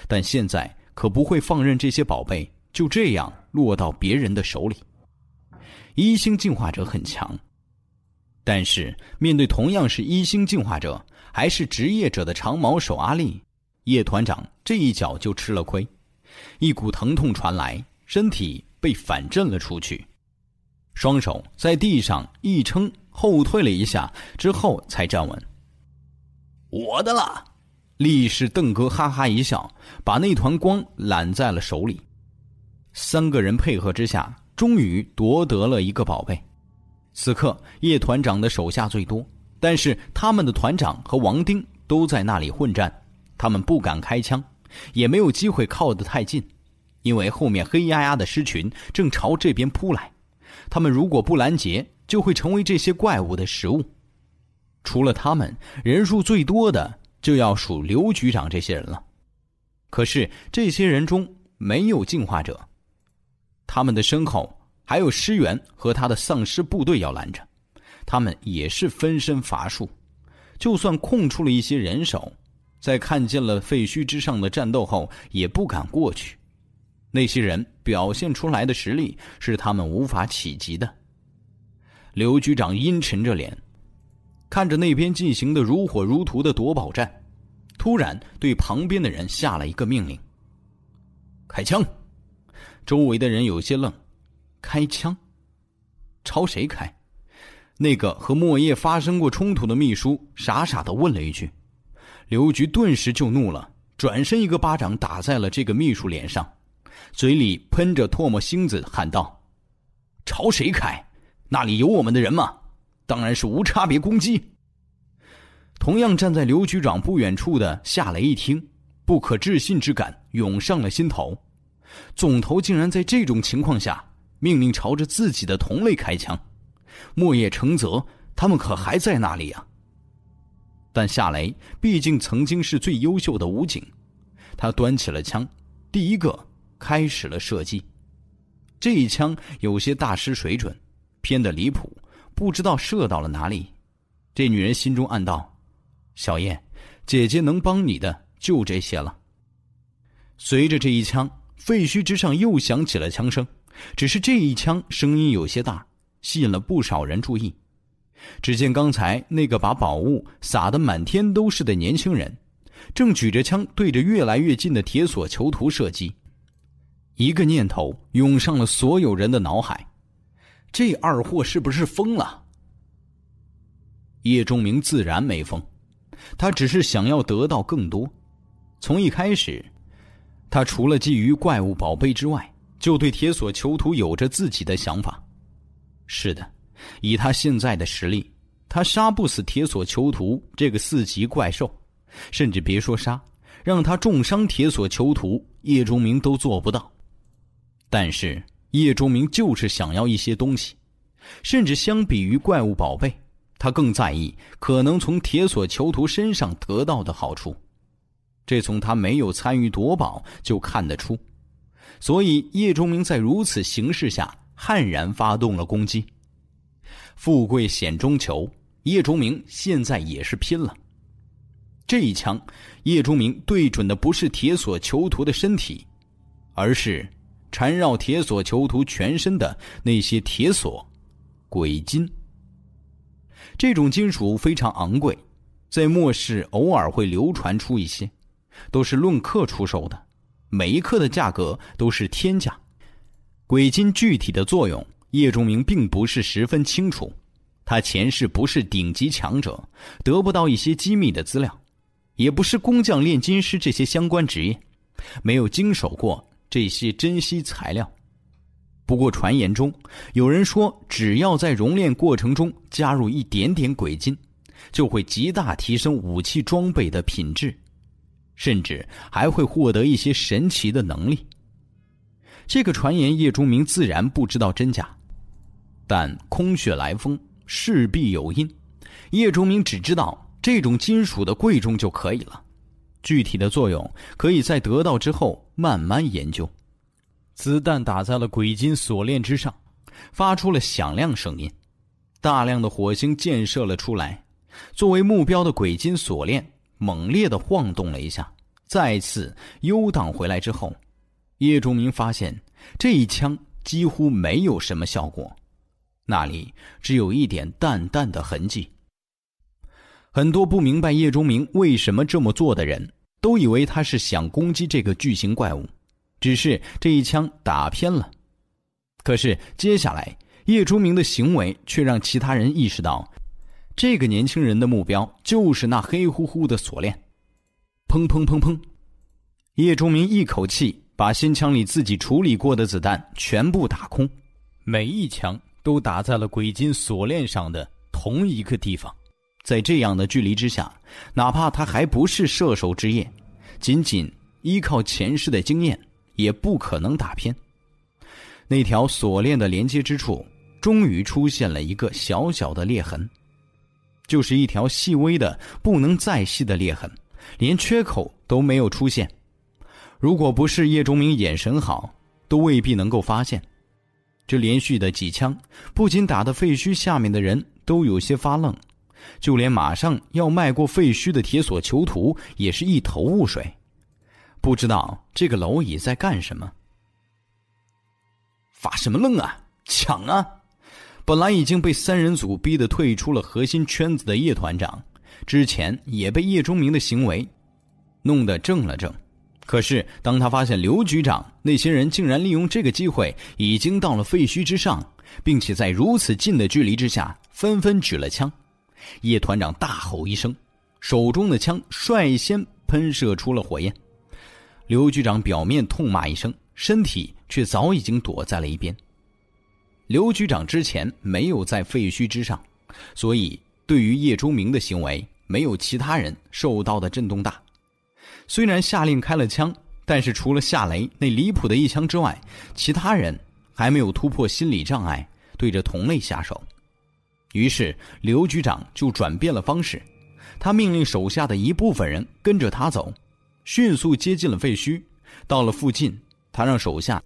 [SPEAKER 2] 但现在可不会放任这些宝贝就这样落到别人的手里。一星进化者很强，但是面对同样是一星进化者还是职业者的长毛手阿力，叶团长这一脚就吃了亏，一股疼痛传来，身体被反震了出去。双手在地上一撑，后退了一下之后才站稳。
[SPEAKER 4] 我的了！
[SPEAKER 2] 力士邓哥哈哈一笑，把那团光揽在了手里。三个人配合之下，终于夺得了一个宝贝。此刻叶团长的手下最多，但是他们的团长和王丁都在那里混战，他们不敢开枪，也没有机会靠得太近，因为后面黑压压的狮群正朝这边扑来。他们如果不拦截，就会成为这些怪物的食物。除了他们，人数最多的就要数刘局长这些人了。可是这些人中没有进化者，他们的身后还有尸源和他的丧尸部队要拦着，他们也是分身乏术。就算空出了一些人手，在看见了废墟之上的战斗后，也不敢过去。那些人表现出来的实力是他们无法企及的。刘局长阴沉着脸，看着那边进行的如火如荼的夺宝战，突然对旁边的人下了一个命令：“开枪！”周围的人有些愣：“开枪？朝谁开？”那个和莫叶发生过冲突的秘书傻傻的问了一句。刘局顿时就怒了，转身一个巴掌打在了这个秘书脸上，嘴里喷着唾沫星子，喊道：“朝谁开？那里有我们的人吗？当然是无差别攻击。”同样站在刘局长不远处的夏雷一听，不可置信之感涌上了心头。总头竟然在这种情况下命令朝着自己的同类开枪，莫叶、成泽他们可还在那里呀？但夏雷毕竟曾经是最优秀的武警，他端起了枪，第一个开始了射击。这一枪有些大失水准，偏的离谱，不知道射到了哪里。这女人心中暗道。小燕，姐姐能帮你的就这些了。随着这一枪，废墟之上又响起了枪声，只是这一枪声音有些大，吸引了不少人注意。只见刚才那个把宝物撒得满天都是的年轻人，正举着枪对着越来越近的铁索囚徒射击。一个念头涌上了所有人的脑海：这二货是不是疯了？叶钟明自然没疯。他只是想要得到更多。从一开始，他除了觊觎怪物宝贝之外，就对铁索囚徒有着自己的想法。是的，以他现在的实力，他杀不死铁索囚徒这个四级怪兽，甚至别说杀，让他重伤铁索囚徒，叶钟明都做不到。但是叶钟明就是想要一些东西，甚至相比于怪物宝贝。他更在意可能从铁索囚徒身上得到的好处，这从他没有参与夺宝就看得出。所以叶钟明在如此形势下悍然发动了攻击。富贵险中求，叶钟明现在也是拼了。这一枪，叶钟明对准的不是铁索囚徒的身体，而是缠绕铁索囚徒全身的那些铁索——鬼金。这种金属非常昂贵，在末世偶尔会流传出一些，都是论克出售的，每一克的价格都是天价。鬼金具体的作用，叶仲明并不是十分清楚。他前世不是顶级强者，得不到一些机密的资料，也不是工匠、炼金师这些相关职业，没有经手过这些珍稀材料。不过，传言中有人说，只要在熔炼过程中加入一点点鬼金，就会极大提升武器装备的品质，甚至还会获得一些神奇的能力。这个传言，叶钟明自然不知道真假，但空穴来风，势必有因。叶钟明只知道这种金属的贵重就可以了，具体的作用可以在得到之后慢慢研究。子弹打在了鬼金锁链之上，发出了响亮声音，大量的火星溅射了出来。作为目标的鬼金锁链猛烈的晃动了一下，再次悠荡回来之后，叶仲明发现这一枪几乎没有什么效果，那里只有一点淡淡的痕迹。很多不明白叶钟明为什么这么做的人，都以为他是想攻击这个巨型怪物。只是这一枪打偏了，可是接下来叶钟明的行为却让其他人意识到，这个年轻人的目标就是那黑乎乎的锁链。砰砰砰砰，叶钟明一口气把新枪里自己处理过的子弹全部打空，每一枪都打在了鬼金锁链上的同一个地方。在这样的距离之下，哪怕他还不是射手之夜，仅仅依靠前世的经验。也不可能打偏。那条锁链的连接之处，终于出现了一个小小的裂痕，就是一条细微的不能再细的裂痕，连缺口都没有出现。如果不是叶钟明眼神好，都未必能够发现。这连续的几枪，不仅打得废墟下面的人都有些发愣，就连马上要迈过废墟的铁索囚徒也是一头雾水。不知道这个蝼蚁在干什么？发什么愣啊？抢啊！本来已经被三人组逼得退出了核心圈子的叶团长，之前也被叶钟明的行为弄得怔了怔。可是当他发现刘局长那些人竟然利用这个机会，已经到了废墟之上，并且在如此近的距离之下，纷纷举了枪，叶团长大吼一声，手中的枪率先喷射出了火焰。刘局长表面痛骂一声，身体却早已经躲在了一边。刘局长之前没有在废墟之上，所以对于叶忠明的行为，没有其他人受到的震动大。虽然下令开了枪，但是除了夏雷那离谱的一枪之外，其他人还没有突破心理障碍，对着同类下手。于是刘局长就转变了方式，他命令手下的一部分人跟着他走，迅速接近了废墟。到了附近，他让手下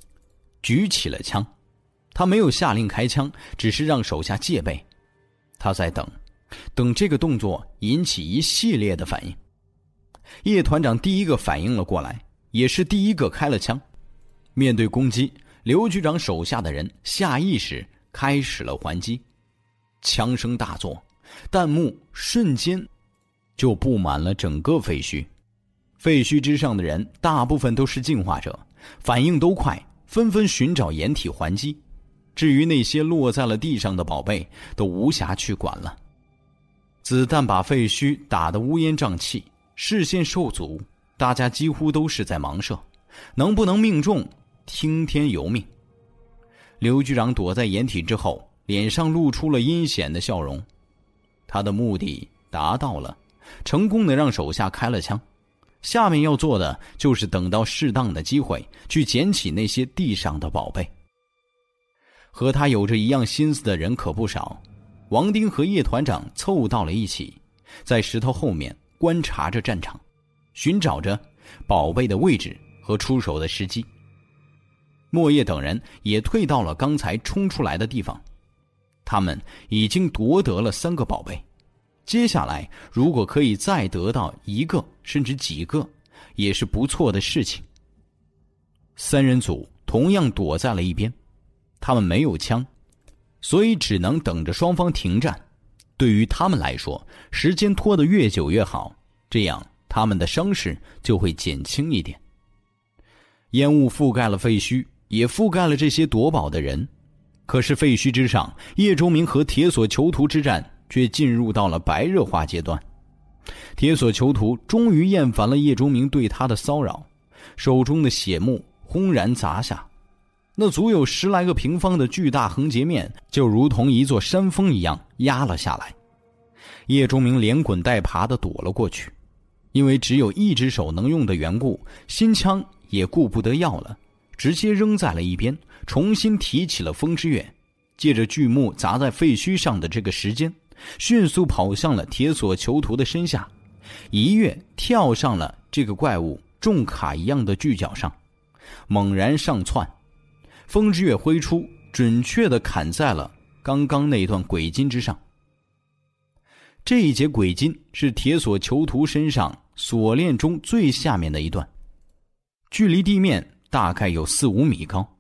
[SPEAKER 2] 举起了枪。他没有下令开枪，只是让手下戒备。他在等，等这个动作引起一系列的反应。叶团长第一个反应了过来，也是第一个开了枪。面对攻击，刘局长手下的人下意识开始了还击。枪声大作，弹幕瞬间就布满了整个废墟。废墟之上的人大部分都是进化者，反应都快，纷纷寻找掩体还击。至于那些落在了地上的宝贝，都无暇去管了。子弹把废墟打得乌烟瘴气，视线受阻，大家几乎都是在盲射，能不能命中，听天由命。刘局长躲在掩体之后，脸上露出了阴险的笑容。他的目的达到了，成功的让手下开了枪。下面要做的就是等到适当的机会，去捡起那些地上的宝贝。和他有着一样心思的人可不少，王丁和叶团长凑到了一起，在石头后面观察着战场，寻找着宝贝的位置和出手的时机。莫叶等人也退到了刚才冲出来的地方，他们已经夺得了三个宝贝，接下来如果可以再得到一个甚至几个，也是不错的事情。三人组同样躲在了一边。他们没有枪，所以只能等着双方停战。对于他们来说，时间拖得越久越好，这样他们的伤势就会减轻一点。烟雾覆盖了废墟，也覆盖了这些夺宝的人。可是废墟之上，叶钟明和铁索囚徒之战却进入到了白热化阶段。铁索囚徒终于厌烦了叶钟明对他的骚扰，手中的血幕轰然砸下。那足有十来个平方的巨大横截面，就如同一座山峰一样压了下来。叶钟明连滚带爬的躲了过去，因为只有一只手能用的缘故，新枪也顾不得要了，直接扔在了一边，重新提起了风之月，借着巨木砸在废墟上的这个时间，迅速跑向了铁索囚徒的身下，一跃跳上了这个怪物重卡一样的巨脚上，猛然上窜。风之月挥出，准确的砍在了刚刚那一段鬼筋之上。这一节鬼筋是铁索囚徒身上锁链中最下面的一段，距离地面大概有四五米高。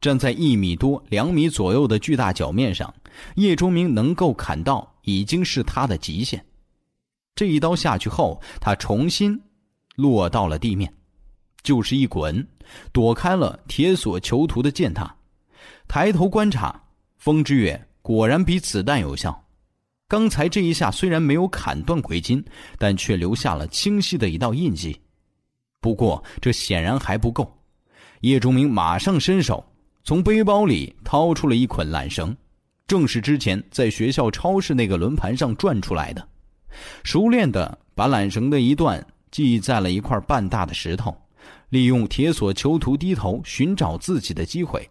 [SPEAKER 2] 站在一米多、两米左右的巨大脚面上，叶钟明能够砍到已经是他的极限。这一刀下去后，他重新落到了地面。就是一滚，躲开了铁索囚徒的践踏。抬头观察，风之月果然比子弹有效。刚才这一下虽然没有砍断鬼筋，但却留下了清晰的一道印记。不过这显然还不够。叶钟明马上伸手从背包里掏出了一捆缆绳，正是之前在学校超市那个轮盘上转出来的。熟练的把缆绳的一段系在了一块半大的石头。利用铁索囚徒低头寻找自己的机会，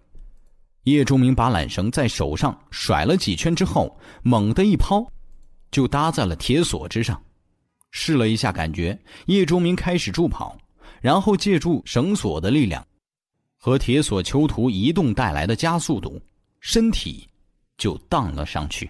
[SPEAKER 2] 叶忠明把缆绳在手上甩了几圈之后，猛地一抛，就搭在了铁索之上。试了一下感觉，叶忠明开始助跑，然后借助绳索的力量和铁索囚徒移动带来的加速度，身体就荡了上去。